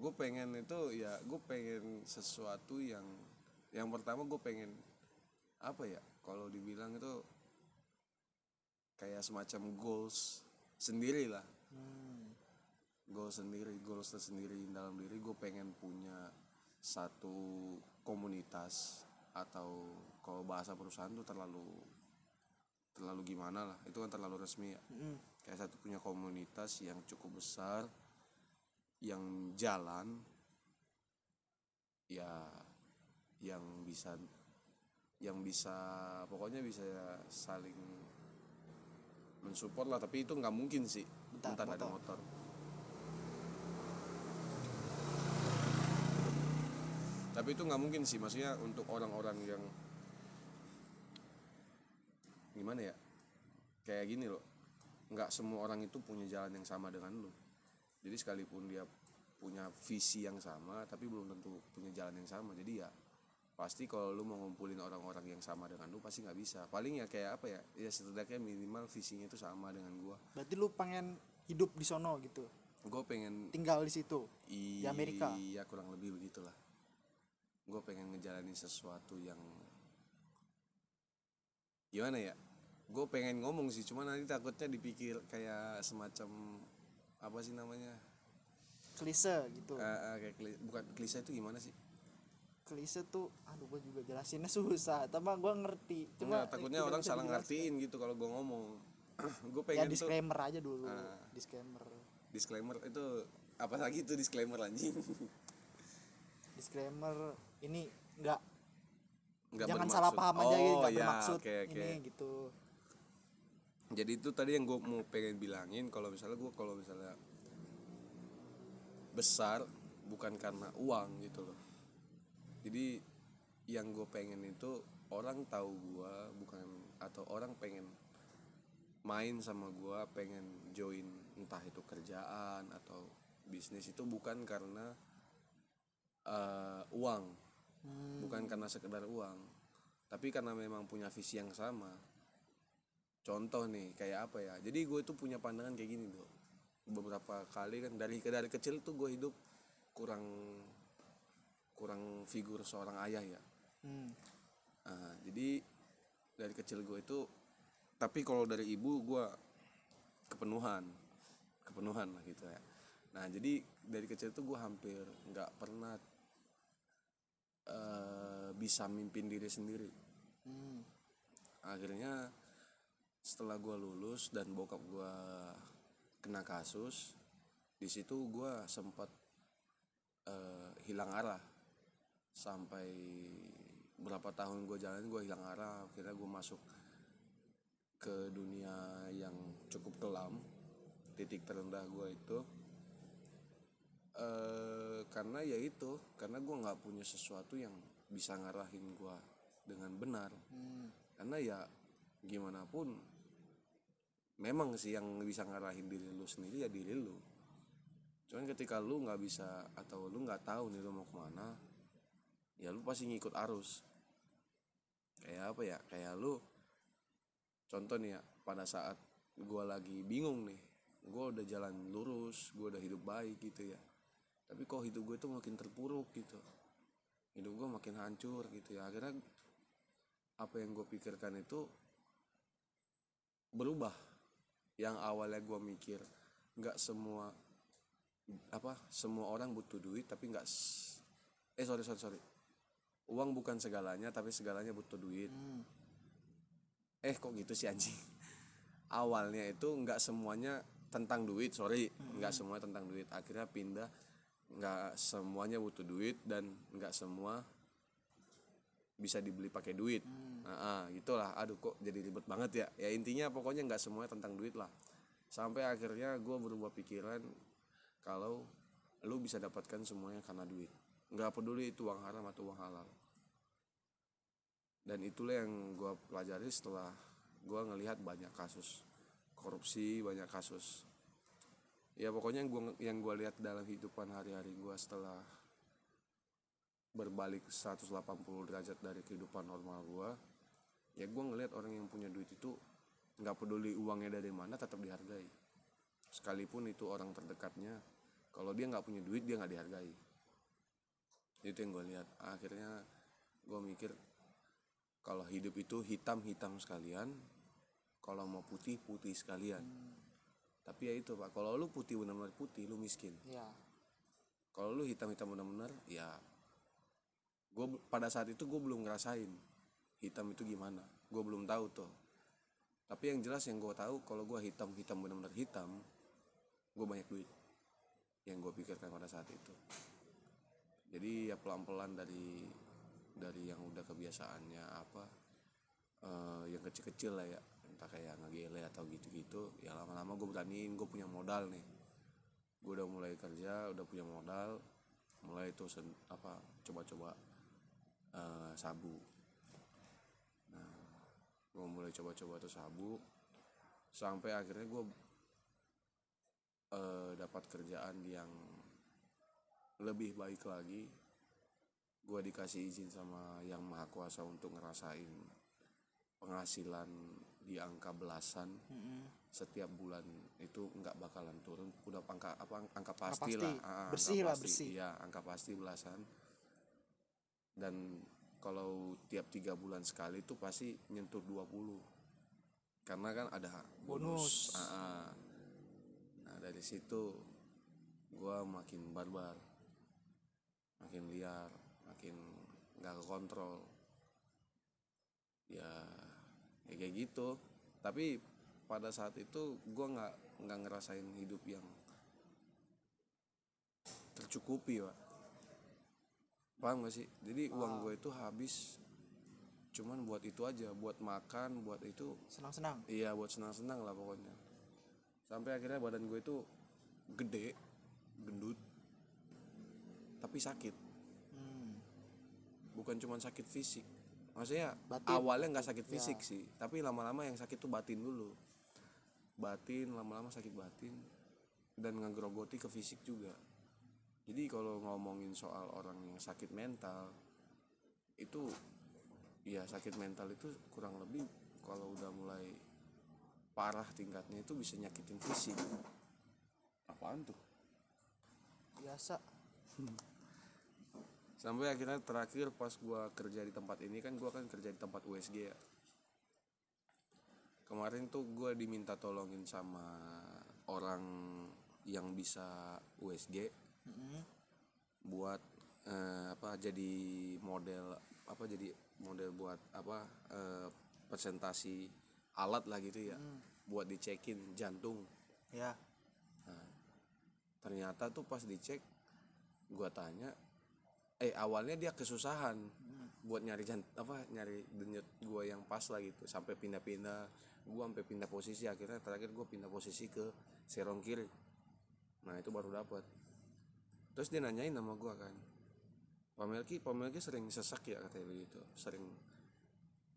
gue pengen itu ya gue pengen sesuatu yang yang pertama gue pengen apa ya kalau dibilang itu kayak semacam goals sendiri lah Hmm. goals sendiri goals tersendiri dalam diri gue pengen punya satu komunitas atau kalau bahasa perusahaan tuh terlalu terlalu gimana lah itu kan terlalu resmi ya Mm-mm. kayak satu punya komunitas yang cukup besar yang jalan ya yang bisa yang bisa pokoknya bisa saling mensupport lah tapi itu nggak mungkin sih. Bentar, bentar ada motor. motor. Tapi itu nggak mungkin sih maksudnya untuk orang-orang yang gimana ya? Kayak gini loh nggak semua orang itu punya jalan yang sama dengan lu. Jadi sekalipun dia punya visi yang sama tapi belum tentu punya jalan yang sama. Jadi ya pasti kalau lu mau ngumpulin orang-orang yang sama dengan lu pasti nggak bisa. Paling ya kayak apa ya? Ya setidaknya minimal visinya itu sama dengan gua. Berarti lu pengen hidup di sono gitu? Gue pengen tinggal di situ? Di Amerika? iya kurang lebih begitulah. Gue pengen ngejalanin sesuatu yang gimana ya? Gue pengen ngomong sih cuman nanti takutnya dipikir kayak semacam apa sih namanya? Klise gitu. Eh, eh, kayak kli- bukan klise itu gimana sih klise tuh aduh gua juga jelasinnya susah. Tapi gua ngerti. Cuma Nggak, takutnya orang salah ngertiin gitu kalau gue ngomong. Gue ya pengen tuh disclaimer aja dulu. Ah. disclaimer. Disclaimer itu apa lagi tuh disclaimer anjing? Disclaimer ini enggak Nggak jangan bermaksud. salah paham aja gitu nggak ya, bermaksud oke, oke. ini gitu. Jadi itu tadi yang gue mau pengen bilangin kalau misalnya gue kalau misalnya besar bukan karena uang gitu loh jadi yang gue pengen itu orang tahu gue bukan atau orang pengen main sama gue pengen join entah itu kerjaan atau bisnis itu bukan karena eh, uang. Hmm, bukan karena sekedar uang tapi karena memang punya visi yang sama. Contoh nih kayak apa ya? Jadi gue tuh punya pandangan kayak gini tuh beberapa kali kan dari dari kecil tuh gue hidup kurang kurang figur seorang ayah ya hmm. Nah, jadi dari kecil gue itu tapi kalau dari ibu gue kepenuhan kepenuhan lah gitu ya nah jadi dari kecil tuh gue hampir nggak pernah eh, bisa mimpin diri sendiri Hmm. akhirnya setelah gue lulus dan bokap gue kena kasus di situ gue sempat eh, hilang arah sampai berapa tahun gue jalan gue hilang arah. Akhirnya gue masuk ke dunia yang cukup kelam titik terendah gue itu. Eh karena ya itu karena gue nggak punya sesuatu yang bisa ngarahin gue dengan benar. Hmm. karena ya gimana pun memang sih yang bisa ngarahin diri lu sendiri ya diri lu. Cuman ketika lu nggak bisa atau lu nggak tahu nih lu mau ke mana ya lu pasti ngikut arus. Kayak apa ya? Kayak lu contoh nih ya pada saat gua lagi bingung nih gua udah jalan lurus gua udah hidup baik gitu ya. Tapi kok hidup gue tuh makin terpuruk gitu. Hidup gue makin hancur gitu ya. Akhirnya apa yang gue pikirkan itu berubah. Yang awalnya gue mikir nggak semua apa semua orang butuh duit tapi nggak eh sorry sorry sorry uang bukan segalanya tapi segalanya butuh duit. Hmm. eh kok gitu sih anjing? Awalnya itu nggak semuanya tentang duit sorry. Nggak semua tentang duit. Akhirnya pindah nggak semuanya butuh duit dan nggak semua bisa dibeli pakai duit. Nah, ah, gitulah aduh kok jadi ribet banget ya. Ya intinya pokoknya nggak semuanya tentang duit lah. Sampai akhirnya gue berubah pikiran kalau lu bisa dapatkan semuanya karena duit nggak peduli itu uang haram atau uang halal. Dan itulah yang gue pelajari setelah gue ngelihat banyak kasus korupsi banyak kasus. Ya pokoknya yang gue yang gue lihat dalam kehidupan hari-hari gue setelah berbalik 180 derajat dari kehidupan normal gue ya gue ngelihat orang yang punya duit itu nggak peduli uangnya dari mana tetap dihargai. Sekalipun itu orang terdekatnya kalau dia nggak punya duit dia nggak dihargai itu yang gue lihat. Akhirnya gue mikir kalau hidup itu hitam hitam sekalian kalau mau putih putih sekalian. Tapi ya itu pak kalau lu putih benar-benar putih lu miskin. Ya. kalau lu hitam hitam benar-benar ya gue pada saat itu gue belum ngerasain hitam itu gimana. Gue belum tahu tuh. Tapi yang jelas yang gue tahu kalau gue hitam hitam benar-benar hitam gue banyak duit. Yang gue pikirkan pada saat itu jadi ya pelan-pelan dari dari yang udah kebiasaannya apa eh, yang kecil-kecil lah ya. Entah kayak ngegele atau gitu-gitu ya lama-lama gue beraniin gue punya modal nih. Gue udah mulai kerja udah punya modal mulai sen- apa coba-coba eh, sabu. Nah gue mulai coba-coba tuh sabu sampai akhirnya gue eh, dapat kerjaan yang lebih baik lagi gue dikasih izin sama yang maha kuasa untuk ngerasain penghasilan di angka belasan Mm-mm. setiap bulan itu nggak bakalan turun udah angka apa angka pasti, pasti. lah Ah, angka Bersih lah, pasti. bersih. iya angka pasti belasan dan kalau tiap tiga bulan sekali itu pasti nyentuh 20 karena kan ada bonus, Bonus. Ah, ah. nah dari situ gua makin barbar makin liar makin nggak kekontrol. Ya ya kayak gitu. Tapi pada saat itu gue nggak nggak ngerasain hidup yang tercukupi pak. Paham gak sih? Jadi uang gue itu habis cuman buat itu aja buat makan buat itu Senang-senang. iya buat senang-senang lah pokoknya. Sampai akhirnya badan gue itu gede gendut tapi sakit. Hmm. bukan cuma sakit fisik. Maksudnya Batin. awalnya nggak sakit Ya. fisik sih. Tapi lama-lama yang sakit tuh batin dulu. Batin lama-lama sakit batin. Dan ngegrogoti ke fisik juga. Jadi kalau ngomongin soal orang yang sakit mental itu ya sakit mental itu kurang lebih kalau udah mulai parah tingkatnya itu bisa nyakitin fisik. Apaan tuh? Biasa. Sampai akhirnya terakhir pas gua kerja di tempat ini kan gua kan kerja di tempat USG ya. Kemarin tuh gua diminta tolongin sama orang yang bisa USG Mm-mm. buat eh, apa jadi model apa jadi model buat apa eh, presentasi alat lah gitu ya. Buat dicekin jantung. Ya. Ternyata tuh pas dicek gua tanya eh awalnya dia kesusahan buat nyari jant apa nyari denyut gua yang pas lah gitu. Sampai pindah-pindah gua sampai pindah posisi. Akhirnya terakhir gua pindah posisi ke serong kiri. Nah itu baru dapat terus dia nanyain nama gua kan Pak Melki sering sesak ya? katanya begitu. Sering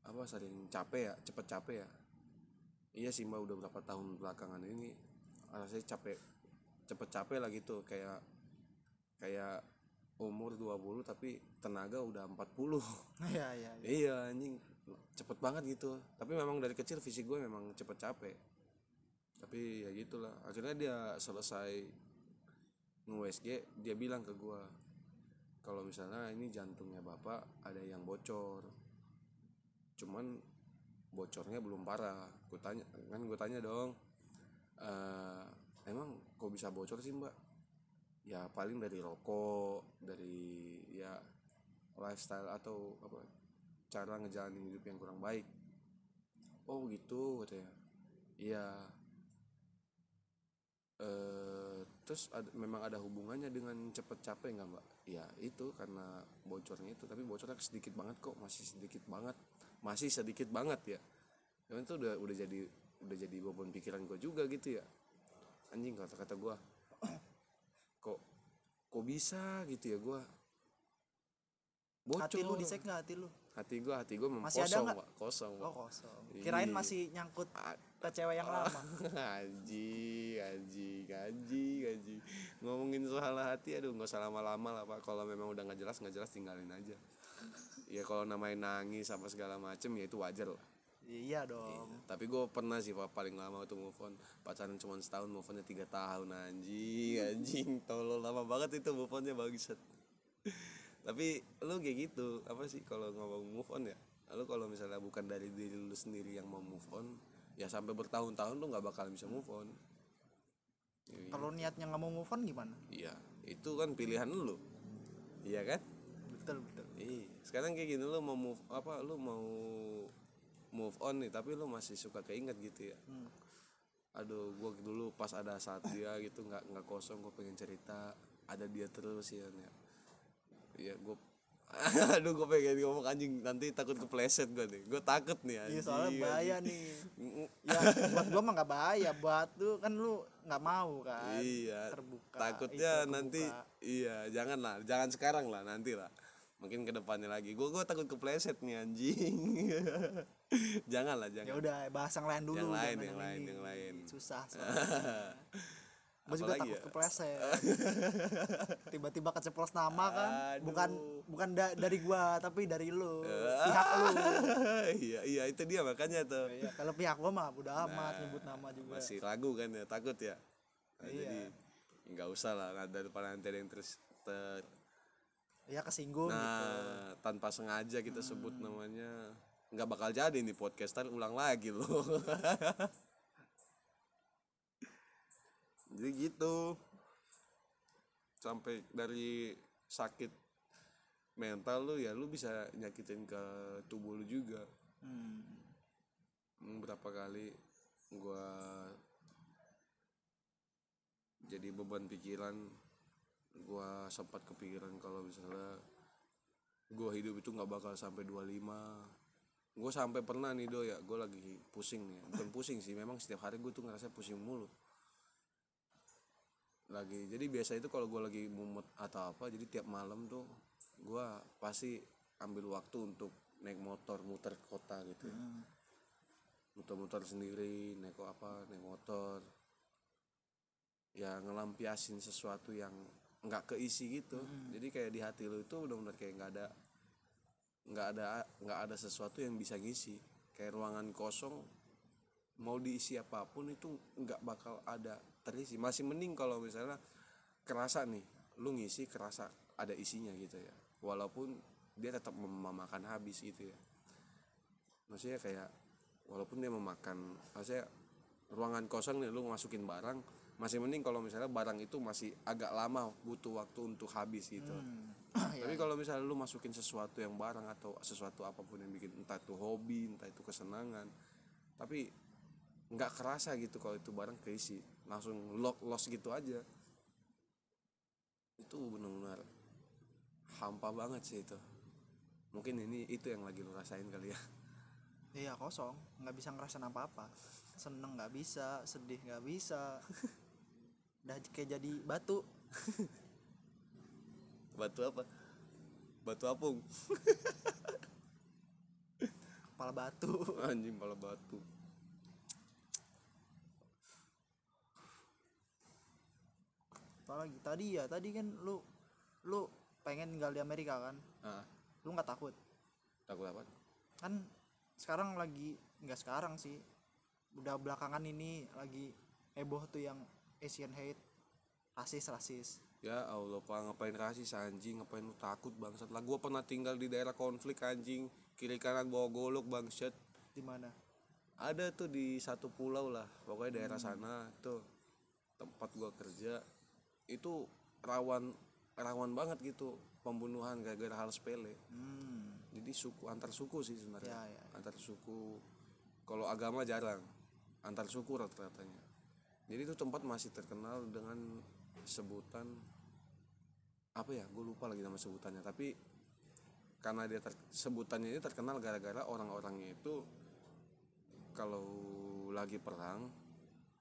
apa sering capek ya? Cepet capek ya? Iya sih mbak udah berapa tahun belakangan ini rasanya capek cepet capek lah gitu. Kayak kayak umur 20 tapi tenaga udah 40 ya ya, ya. iya. Anjing. Cepet banget gitu. Tapi memang dari kecil fisik gue memang cepet capek. Tapi ya gitulah. Akhirnya dia selesai nge-USG dia bilang ke gue kalau misalnya ini jantungnya bapak ada yang bocor. Cuman bocornya belum parah. Gue tanya kan gue tanya dong "Eh, emang kok bisa bocor sih mbak ya paling dari rokok dari ya lifestyle atau apa cara ngejalanin hidup yang kurang baik. Oh gitu katanya. Iya. Eh terus ada, memang ada hubungannya dengan cepet capek nggak mbak? Ya itu karena bocornya itu tapi bocornya sedikit banget kok masih sedikit banget. Masih sedikit banget ya. Cuman itu udah udah jadi udah jadi beban pikiran gue juga gitu ya. Anjing kata kata gue kok bisa gitu ya gue bocor hati lu dicek nggak hati lu hati gue hati gue Masih ada kosong nggak? pak kosong pak oh kosong kirain Iya. masih nyangkut ke cewek yang lama Haji, haji, haji, haji. Ngomongin soal hati, aduh nggak usah lama-lama lah pak. Kalau memang udah nggak jelas, nggak jelas tinggalin aja. Ya kalau namanya nangis apa segala macem ya itu wajar lah. Iya dong Tapi gue pernah sih pak paling lama tuh move on pacaran cuma setahun move onnya tiga tahun anjing anjing tolol lama banget itu move onnya bagusan. Tapi lu kayak gitu apa sih kalau ngomong move on ya? Lalu kalau misalnya bukan dari diri lu sendiri yang mau move on, ya sampai bertahun-tahun lu nggak bakal bisa move on. Ya, kalau niatnya nggak mau move on gimana Iya, itu kan pilihan lu. Iya kan? betul betul Iya. Sekarang kayak gini lu mau move apa? Lu mau move on nih, tapi lu masih suka keinget gitu ya. Hmm. Aduh, gua dulu pas ada saat dia gitu nggak nggak kosong, gue pengen cerita, ada dia terus ya. ya. Iya, gue Aduh, gue pengen ngomong anjing nanti takut kepleset gue nih. Gue takut nih anjing. iya soalnya bahaya nih ya buat gua mah nggak bahaya buat lu kan lu nggak mau kan Iya. terbuka Takutnya itu, nanti iya, jangan lah, jangan sekarang lah, nanti lah. Mungkin ke depannya lagi. Gue gue takut kepleset nih anjing. jangan lah, ya jangan. udah bahas yang lain dulu Yang lain, yang lain, yang lain. susah gue juga takut ya? kepleset tiba-tiba keceplos nama kan Aduh. bukan bukan da- dari gua tapi dari lu pihak lu iya, iya itu dia makanya tuh. Iya, kalau pihak gua mah udah amat nyebut nama juga Masih ragu kan ya, takut ya. Nah, Iya. Jadi nggak usah lah, nah, daripada nanti ada yang terus ter, ya kesinggung gitu Nah, tanpa sengaja kita sebut namanya nggak bakal jadi nih podcaster ulang lagi loh. jadi gitu. Sampai dari sakit mental lu ya lu bisa nyakitin ke tubuh lu juga. Hmm. Hmm, berapa kali gua jadi beban pikiran gua sempat kepikiran kalau misalnya gua hidup itu nggak bakal sampai 25 gue sampai pernah nih do ya. Gue lagi pusing nih. Bukan pusing sih memang setiap hari gue tuh ngerasa pusing mulu. Lagi jadi biasa itu kalau gue lagi mumet atau apa jadi tiap malam tuh gue pasti ambil waktu untuk naik motor muter kota gitu ya. Hmm. muter-muter sendiri naik apa naik motor. Ya ngelampiasin sesuatu yang nggak keisi gitu. Jadi kayak di hati lu itu benar-benar kayak nggak ada nggak ada nggak ada sesuatu yang bisa ngisi. Kayak ruangan kosong mau diisi apa pun itu nggak bakal ada terisi. Masih mending kalau misalnya kerasa nih lu ngisi kerasa ada isinya gitu ya. Walaupun dia tetap mem- memakan habis gitu ya. Maksudnya kayak walaupun dia memakan maksudnya ruangan kosong nih lu masukin barang masih mending kalau misalnya barang itu masih agak lama butuh waktu untuk habis gitu. Hmm. Ya, tapi kalau misalnya lu masukin sesuatu yang barang atau sesuatu apa pun yang bikin entah itu hobi entah itu kesenangan tapi nggak kerasa gitu kalau itu barang keisi langsung lock loss gitu aja. Itu benar-benar hampa banget sih itu. Mungkin ini itu yang lagi lu rasain kali ya. Iya kosong. Nggak bisa ngerasain apa apa seneng nggak bisa sedih nggak bisa udah kayak jadi batu. Batu apa? Batu apung. Kepala batu. Anjing malah batu. Apalagi tadi ya tadi kan lu lu pengen tinggal di Amerika kan? Ah. Lu nggak takut? Takut apa? Kan sekarang lagi nggak sekarang sih. Udah belakangan ini lagi heboh tuh yang Asian hate. Rasis rasis. Ya Allah pak ngapain rasis anjing? Ngapain lu takut bangsat? Lah gua pernah tinggal di daerah konflik anjing. Kiri kanan bawa golok bangsat. Di mana? Ada tuh di satu pulau lah pokoknya daerah sana tuh. Tempat gua kerja. Itu rawan rawan banget gitu pembunuhan gara-gara hal sepele. Hmm. Jadi suku antar suku sih sebenarnya. Ya, ya. antar suku. Kalau agama jarang. Antar suku rata-ratanya jadi itu tempat masih terkenal dengan sebutan apa ya gue lupa lagi nama sebutannya. Tapi karena dia ter- sebutannya ini terkenal gara-gara orang-orangnya itu kalau lagi perang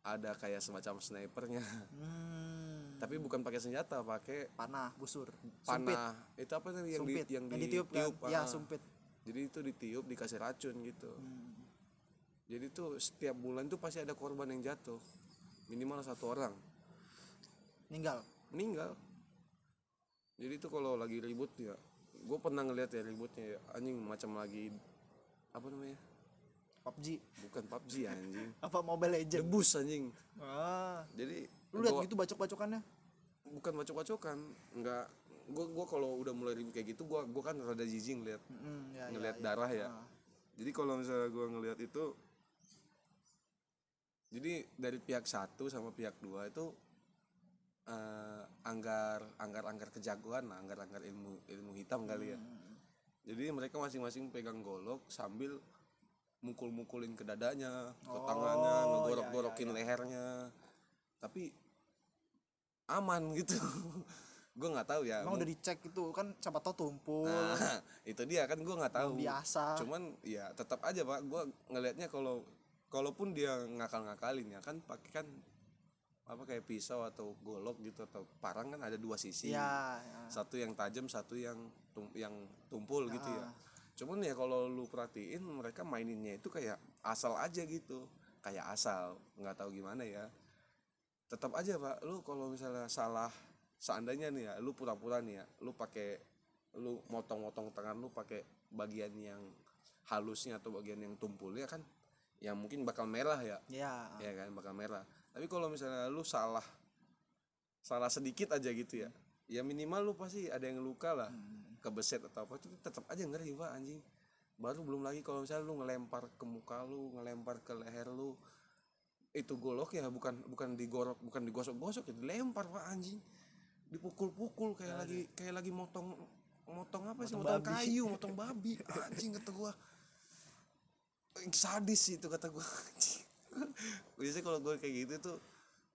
ada kayak semacam snipernya. Hmm. Tapi bukan pakai senjata pakai panah busur sumpit. Panah itu apa yang, sumpit. di, yang, ditiup kan? ya ah. sumpit. Jadi itu ditiup dikasih racun gitu. Hmm. jadi tuh setiap bulan tuh pasti ada korban yang jatuh minimal satu orang. Meninggal meninggal jadi tuh kalau lagi ribut ya gue pernah ngeliat ya ributnya ya anjing macam lagi apa namanya? PUBG bukan PUBG anjing. Apa Mobile Legend debus anjing. Ah. Jadi lu lihat gua- gitu bacok-bacokannya? Bukan bacok-bacokan nggak. Gue gua kalau udah mulai ribut kayak gitu gue gua kan rada jijik ngeliat Hmm, ya, ya, ngelihat ya. darah ya. Ah. jadi kalau misalnya gue ngelihat itu jadi dari pihak satu sama pihak dua itu eh, anggar anggar anggar kejagoan lah anggar anggar ilmu ilmu hitam kali ya. Hmm. jadi mereka masing-masing pegang golok sambil mukul-mukulin ke dadanya ke Oh, tangannya ya, ngegorok-gorokin ya, ya. lehernya. Tapi aman gitu. Gue nggak tahu ya. Emang udah dicek itu kan siapa tau tumpul. Nah, itu dia kan gue nggak tahu. biasa. Cuman ya tetap aja pak. Gue ngelihatnya kalau kalaupun dia ngakal-ngakalin ya kan pakai kan apa kayak pisau atau golok gitu atau parang kan ada dua sisi. Ya, ya. satu yang tajam satu yang tum- yang tumpul gitu ya. Cuman ya kalau lu perhatiin mereka maininnya itu kayak asal aja gitu. Kayak asal nggak tahu gimana ya. Tetap aja pak lu kalau misalnya salah seandainya nih ya lu pura-pura nih ya lu pakai lu motong-motong tangan lu pakai bagian yang halusnya atau bagian yang tumpulnya kan ya mungkin bakal merah ya. Ya ya kan bakal merah. Tapi kalau misalnya lu salah salah sedikit aja gitu ya ya minimal lu pasti ada yang luka lah. Kebeset atau apa itu tetap aja ngeri pak anjing. Baru belum lagi kalau misalnya lu ngelempar ke muka lu ngelempar ke leher lu itu golok ya bukan bukan digorok bukan digosok-gosok ya dilempar pak anjing. Dipukul-pukul kayak lagi kayak lagi motong motong apa sih Motong motong babi. kayu motong babi. Anjing kata gua sadis sih itu kata gua. Anjing biasanya kalau gue kayak gitu tuh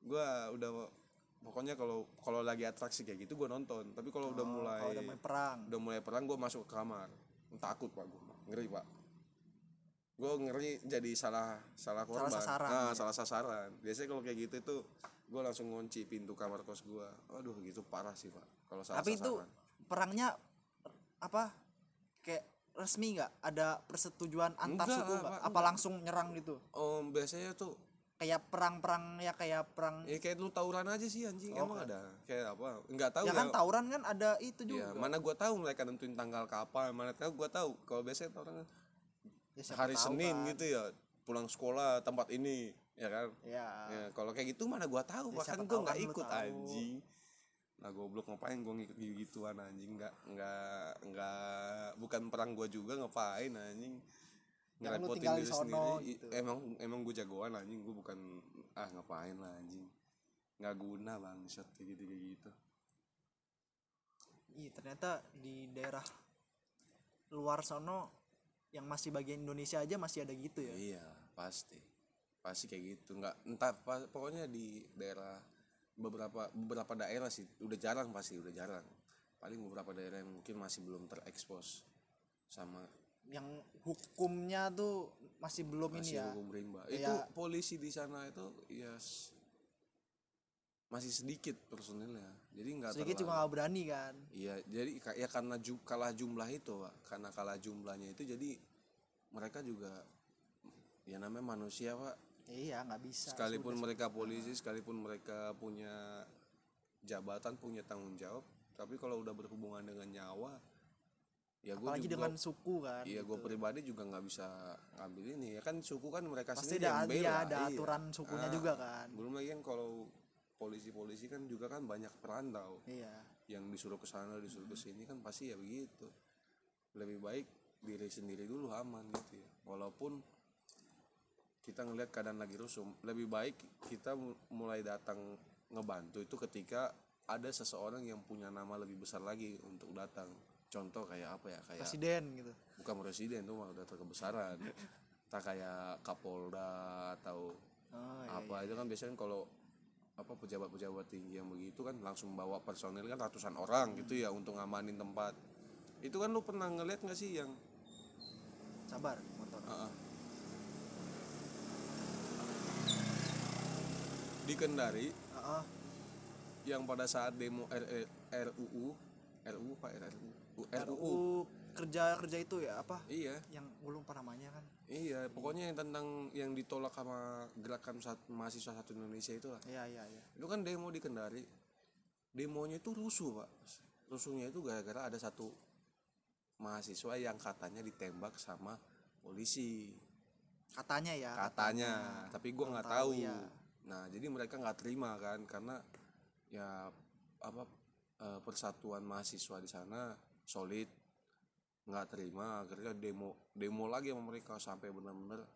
gue udah pokoknya kalau kalau lagi atraksi kayak gitu gue nonton. Tapi kalau udah Oh, mulai kalau udah mulai perang. udah mulai perang gue masuk ke kamar. Takut pak gue ngeri pak. Gue ngeri jadi salah salah korban. sasaran, nah, ya. salah sasaran. Biasanya kalau kayak gitu itu gue langsung ngunci pintu kamar kos gue aduh gitu parah sih pak kalau salah tapi itu sasaran. perangnya apa? Kayak resmi nggak ada persetujuan antar Enggak, suku apa enggak. langsung nyerang gitu om biasanya tuh kayak perang-perang ya kayak perang ya kayak lu tawuran aja sih anjing Oh, emang ada kayak apa nggak tahu ya kan tawuran kan ada itu Ya, juga mana gua tahu mereka nentuin tanggal kapan, mana tahu gua tahu. Kalau biasanya orang Ya, siapa hari tahu Senin kan. gitu ya, pulang sekolah tempat ini, ya kan? ya, Ya, kalau kayak gitu mana gua tahu, Ya, bahkan gua nggak kan ikut tahu. anjing. Nah, goblok ngapain gua ngikut gituan anjing, nggak nggak nggak bukan perang gua juga ngapain anjing. Ngerepotin diri sono, sendiri. Gitu. emang emang gue jagoan anjing. Gue bukan ah ngapain lah anjing. Nggak guna bang shot kayak gitu kayak gitu. Iya ternyata di daerah luar sono yang masih bagian Indonesia aja masih ada gitu ya. iya pasti. Pasti kayak gitu. Nggak entah pokoknya di daerah beberapa beberapa daerah sih udah jarang pasti udah jarang paling beberapa daerah yang mungkin masih belum terekspos sama Yang hukumnya tuh masih belum ini masih ya. hukum rimba Kayak- itu polisi di sana itu ya s- masih sedikit personilnya jadi nggak Sedikit terlalu- juga nggak berani kan. Iya, jadi ya karena ju- kalah jumlah itu, Pak. Karena kalah jumlahnya itu jadi mereka juga ya namanya manusia, Pak. Iya nggak bisa. Sekalipun Sudah, mereka polisi, sekalipun mereka punya jabatan, punya tanggung jawab, tapi kalau udah berhubungan dengan nyawa, ya gue apalagi juga dengan suku kan. Iya, gue gitu. pribadi juga nggak bisa ngambil ini ya kan suku kan mereka Pasti sendiri ada yang bela. iya, ada iya. aturan sukunya Ah, juga kan. Belum lagi kan kalau polisi-polisi kan juga kan banyak perantau Iya. yang disuruh ke sana disuruh ke sini kan pasti ya begitu lebih baik diri sendiri dulu aman gitu ya walaupun kita ngelihat keadaan lagi rusuh lebih baik kita mu- mulai datang ngebantu itu ketika ada seseorang yang punya nama lebih besar lagi untuk datang contoh kayak apa ya kayak Presiden gitu. bukan presiden tuh mah udah terkebesaran tak kayak kapolda atau Oh, iya, apa itu kan biasanya kalau apa pejabat-pejabat tinggi yang begitu kan langsung bawa personil kan ratusan orang gitu ya untuk ngamanin tempat itu kan lu pernah ngeliat nggak sih yang Sabar motor. Ah, ah. Di Kendari Heeh. yang pada saat demo R- RUU RUU pak RUU RUU RUU kerja kerja itu ya apa? iya Yang gue lupa namanya kan. iya pokoknya yang tentang yang ditolak sama gerakan mahasiswa satu Indonesia itu lah Iya iya iya. itu kan demo di Kendari demonya itu rusuh pak rusuhnya itu gara-gara ada satu mahasiswa yang katanya ditembak sama polisi Katanya ya. katanya tapi gua Belum nggak tahu, tahu iya. Nah jadi mereka nggak terima kan karena ya apa eh, persatuan mahasiswa di sana solid nggak terima akhirnya demo demo lagi sama mereka sampai benar-benar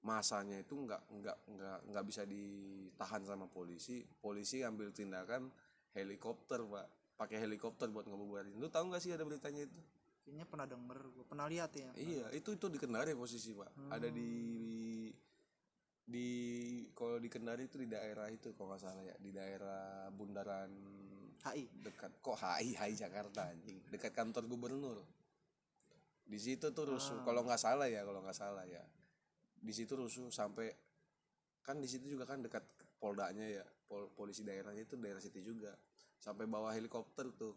masanya itu nggak nggak nggak nggak bisa ditahan sama polisi. Polisi ambil tindakan helikopter pak. Pakai helikopter buat ngebubarin. Lu tahu nggak sih ada beritanya itu? Kayaknya pernah denger, gue pernah lihat ya. Iya, itu itu di Kendari posisi, Pak. Ada di di kalau di Kendari itu di daerah itu kalau nggak salah ya, di daerah bundaran HI. dekat kok HI HI Jakarta anjing, dekat kantor gubernur. Di situ tuh rusuh, kalau nggak salah ya, kalau nggak salah ya. Di situ rusuh sampai kan di situ juga kan dekat poldanya ya, pol, polisi daerahnya itu daerah situ juga. Sampai bawa helikopter tuh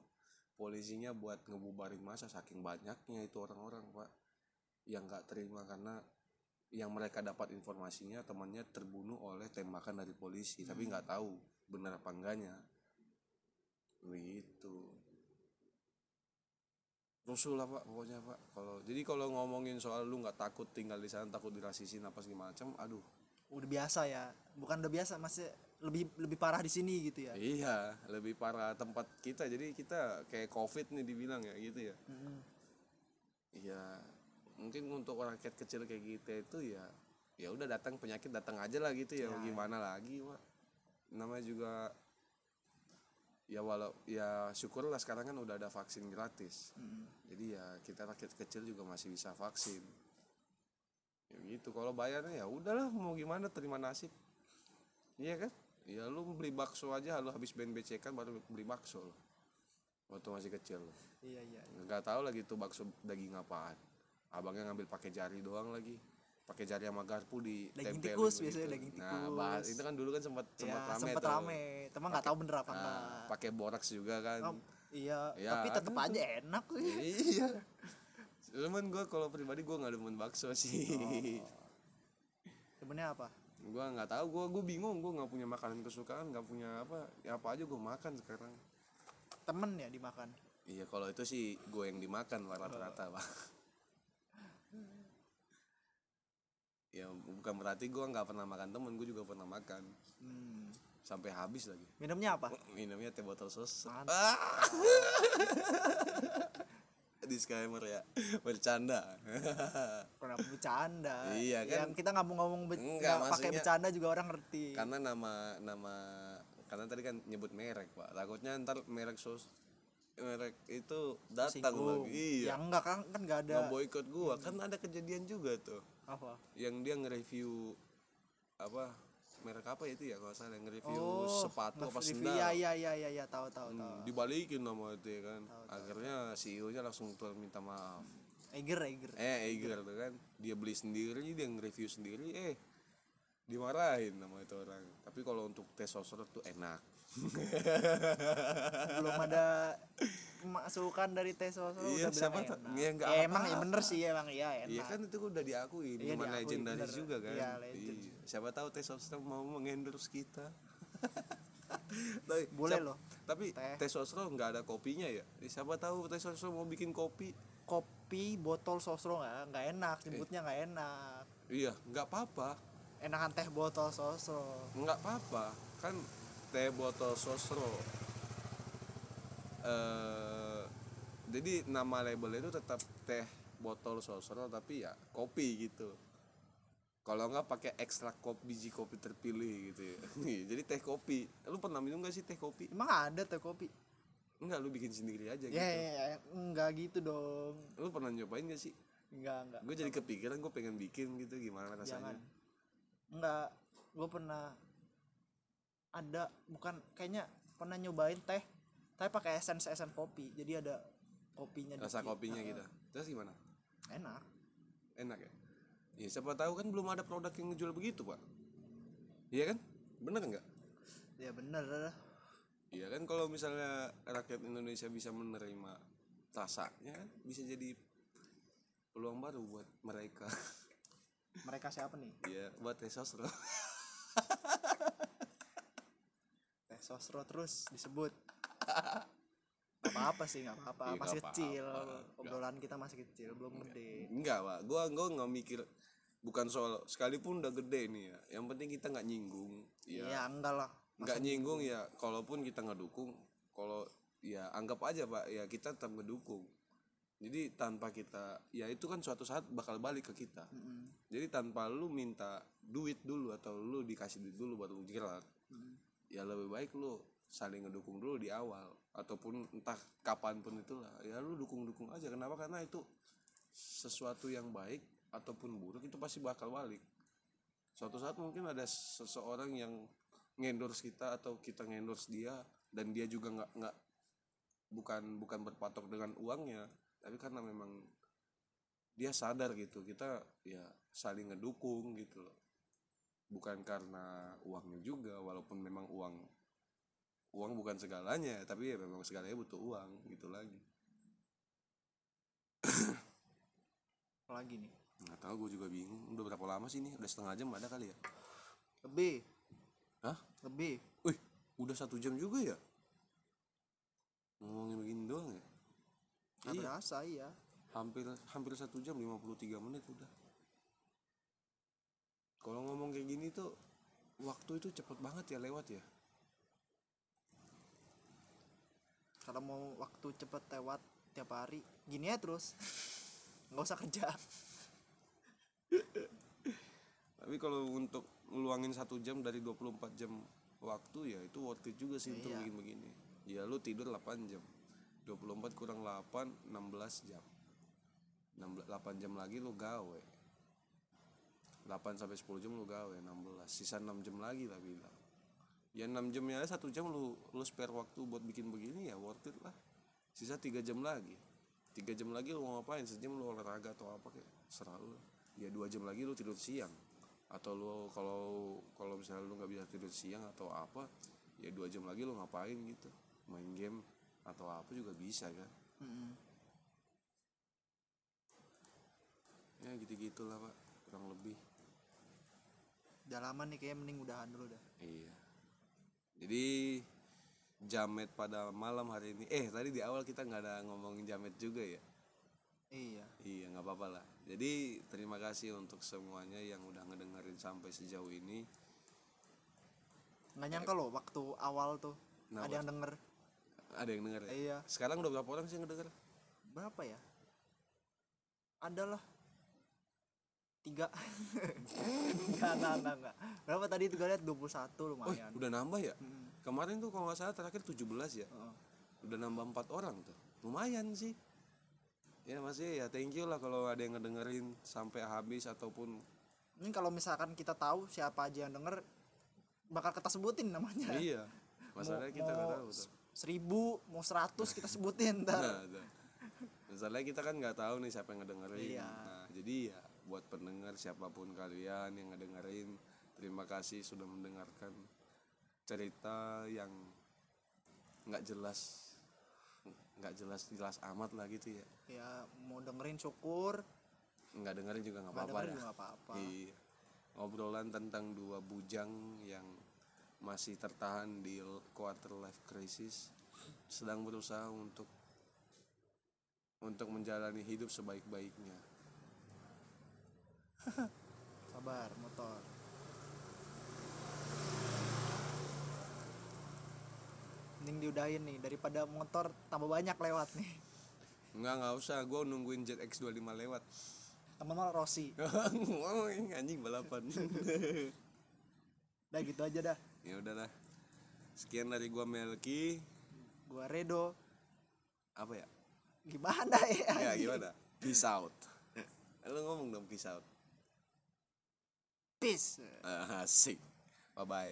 polisinya buat ngebubarin masa saking banyaknya itu orang-orang pak yang nggak terima karena yang mereka dapat informasinya temannya terbunuh oleh tembakan dari polisi tapi nggak tahu benar apa enggaknya. Begitu rusuh lah pak pokoknya pak. Kalau jadi kalau ngomongin soal lu nggak takut tinggal di sana takut dirasisin apa segala macam aduh. Udah biasa ya. Bukan udah biasa, masih lebih lebih parah di sini gitu ya. iya lebih parah tempat kita. Jadi kita kayak covid nih dibilang ya gitu ya. Mm-mm. Iya, mungkin untuk orang rakyat kecil kayak gitu itu ya, ya udah datang penyakit datang aja lah gitu ya, Ya. gimana lagi, pak. Namanya juga, ya walau ya syukurlah sekarang kan udah ada vaksin gratis. Mm-mm. Jadi ya kita rakyat kecil juga masih bisa vaksin. Ya gitu, kalau bayarnya ya udahlah mau gimana terima nasib. Iya kan? Ya lu beli bakso aja lu habis BNBC kan baru beli bakso lo. Waktu masih kecil lo Iya iya. nggak tahu lagi tuh bakso daging apaan abangnya ngambil pakai jari doang lagi pakai jari sama garpu di Daging tikus begitu. biasanya, daging nah tikus. bahas itu kan dulu kan sempat sempat Ya, rame sempet tuh rame. Teman nggak tahu bener apa Nah, enggak. pakai boraks juga kan Oh, iya, Ya, tapi tetep ada aja enak sih. iya cuman gue kalau pribadi gue nggak demen bakso sih Sebenarnya apa? gue nggak tahu gue gue bingung gue nggak punya makanan kesukaan nggak punya apa ya apa aja gue makan sekarang Temen ya dimakan. iya kalau itu sih gue yang dimakan rata-rata pak ya bukan berarti gue nggak pernah makan temen gue juga pernah makan. Hmm. sampai habis lagi. Minumnya apa? minumnya teh botol sos. Ah, disclaimer ya bercanda. Kenapa bercanda. Iya, kan? yang kita nggak mau ngomong be- Enggak, nggak pakai bercanda juga orang ngerti. karena nama nama karena tadi kan nyebut merek pak. Takutnya ntar merek sos merek itu datang lagi. Iya. Ya enggak kan kan nggak ada. Nggak boikot gua. Kan ada kejadian juga tuh apa? Yang dia nge-review apa merek apa itu ya kalau salah nge-review oh sepatu apa sendal. iya iya iya iya iya tahu tahu tahu. Hmm, dibalikin nama itu ya kan. Akhirnya CEO nya langsung minta maaf. Eiger Eiger eh Eiger tuh kan. Dia beli sendiri dia nge-review sendiri eh dimarahin sama itu orang. Tapi kalau untuk tes sosro tuh enak. Belum ada masukan dari tes sosro Iya, siapa enak. Ya, nggak Ya, emang ya bener sih emang iya enak Iya kan itu udah diakui Iya, cuma diakui, legendaris bener. juga kan Iya, legend. Iya. siapa tahu tes sosro mau mengendorse kita tapi, Boleh siap- loh. tapi Teh. tes sosro nggak ada kopinya ya Eh, siapa tahu tes sosro mau bikin kopi kopi botol sosro nggak nggak enak Eh. nyebutnya nggak enak iya nggak apa-apa enakan teh botol sosro nggak apa-apa kan teh botol sosro eh jadi nama label itu tetap teh botol sosro tapi ya kopi gitu. Kalau nggak pakai ekstrak kopi biji kopi terpilih gitu ya. Jadi teh kopi. Lu pernah minum gak sih teh kopi? Emang ada teh kopi? Enggak lu bikin sendiri aja ya, gitu. ya, ya, enggak gitu dong. Lu pernah nyobain gak sih? Enggak enggak gue jadi kepikiran gue pengen bikin gitu. Gimana jangan. Rasanya enggak gue pernah. Ada bukan kayaknya pernah nyobain teh tapi pakai essence essence kopi. Jadi ada kopinya rasa dikit. kopinya Heeh. gitu. Terus gimana? Enak. Enak ya? Ya siapa tahu kan belum ada produk yang ngejual begitu pak. Iya kan? Bener nggak? Ya bener. Iya kan? Kalau misalnya rakyat Indonesia bisa menerima rasanya kan bisa jadi peluang baru buat mereka. Mereka siapa nih? Ya buat tes sosro. Teh sosro terus disebut apa apa sih nggak apa-apa. Iya, masih nggak kecil. Apa-apa. obrolan kita masih kecil belum gede. Enggak pak gua gua nggak mikir bukan soal sekalipun udah gede nih ya yang penting kita nggak nyinggung iya ya enggak lah. Nggak nyinggung ya kalaupun kita nggak dukung kalau ya anggap aja pak ya kita tetap ngedukung. Jadi tanpa kita ya itu kan suatu saat bakal balik ke kita. Mm-mm. jadi tanpa lu minta duit dulu atau lu dikasih duit dulu baru lu gerak Mm. ya lebih baik lu saling ngedukung dulu di awal. Ataupun entah kapan pun itulah. Ya lu dukung dukung aja. Kenapa? Karena itu sesuatu yang baik ataupun buruk itu pasti bakal balik. Suatu saat mungkin ada seseorang yang ngendorse kita atau kita ngendorse dia dan dia juga nggak nggak bukan bukan berpatok dengan uangnya tapi karena memang dia sadar gitu kita ya saling ngedukung gitu loh. Bukan karena uangnya juga walaupun memang uang uang bukan segalanya tapi ya memang segalanya butuh uang gitu lagi. Lagi nih? Nggak tahu gue juga bingung. Udah berapa lama sih ini? Udah setengah jam ada kali ya? Lebih. Hah? lebih. Wih udah satu jam juga ya? Ngomongin begini doang ya? Nggak iya. berasa iya. Hampir hampir satu jam 53 menit udah. Kalau ngomong kayak gini tuh waktu itu cepet banget ya lewat ya kalau mau waktu cepet lewat tiap hari gini ya terus. Nggak usah kerja. Tapi kalau untuk ngeluangin satu jam dari 24 jam waktu ya itu worth it juga sih untuk Iya. bikin begini ya lu tidur 8 jam. 24 kurang 8 16 jam. 16, 8 jam lagi lu gawe. 8 sampai 10 jam lu gawe 16 sisa 6 jam lagi lah bilang ya 6 jamnya aja satu jam lu lu spare waktu buat bikin begini ya worth it lah. Sisa 3 jam lagi. 3 jam lagi lu mau ngapain? Sejam lu olahraga atau apa kayak serah lu. Ya dua jam lagi lu tidur siang. Atau lu kalau kalau misalnya lu nggak bisa tidur siang atau apa ya dua jam lagi lu ngapain gitu? Main game atau apa juga bisa kan? Mm-mm. ya gitu gitulah pak. Kurang lebih. Udah lama nih kayak mending udahan dulu dah. Iya jadi jamet pada malam hari ini. Eh tadi di awal kita nggak ada ngomongin jamet juga ya? Iya. Iya nggak apa-apa lah. Jadi terima kasih untuk semuanya yang udah ngedengerin sampai sejauh ini. Nggak nyangka loh waktu awal tuh Kenapa? ada yang denger. Ada yang denger ya? Iya. Sekarang udah berapa orang sih yang ngedenger? Berapa ya? Ada lah tiga enggak enggak enggak enggak berapa tadi itu gue lihat 21 Oh, lumayan udah nambah ya? Hmm. Kemarin tuh kalau nggak salah terakhir 17 ya. Heeh. Udah nambah empat orang tuh. Lumayan sih. Ya masih ya thank you lah kalau ada yang ngedengerin sampai habis ataupun ini kalau misalkan kita tahu siapa aja yang denger bakal kita sebutin namanya iya. Masalahnya kita nggak tahu tuh. seribu mau seratus kita sebutin ntar Nah. Masalahnya kita kan nggak tahu nih siapa yang ngedengerin. Iya. Nah, jadi ya buat pendengar siapa pun kalian yang ngedengerin, terima kasih sudah mendengarkan cerita yang nggak jelas nggak jelas jelas amat lah gitu ya ya mau dengerin syukur nggak dengerin juga nggak apa-apa ya apa-apa Iya. Obrolan tentang dua bujang yang masih tertahan di quarter life crisis sedang berusaha untuk untuk menjalani hidup sebaik-baiknya. sabar motor mending diudahin nih daripada motor tambah banyak lewat nih Enggak nggak usah, gue nungguin Jet X25 lewat. tambah malah Rossi anjing balapan. udah gitu aja dah ya udahlah. Sekian dari gua Melki. gua Redo Apa ya? gimana Ya ya gimana? Peace out. Lo ngomong dong peace out. Peace Asik. Bye bye.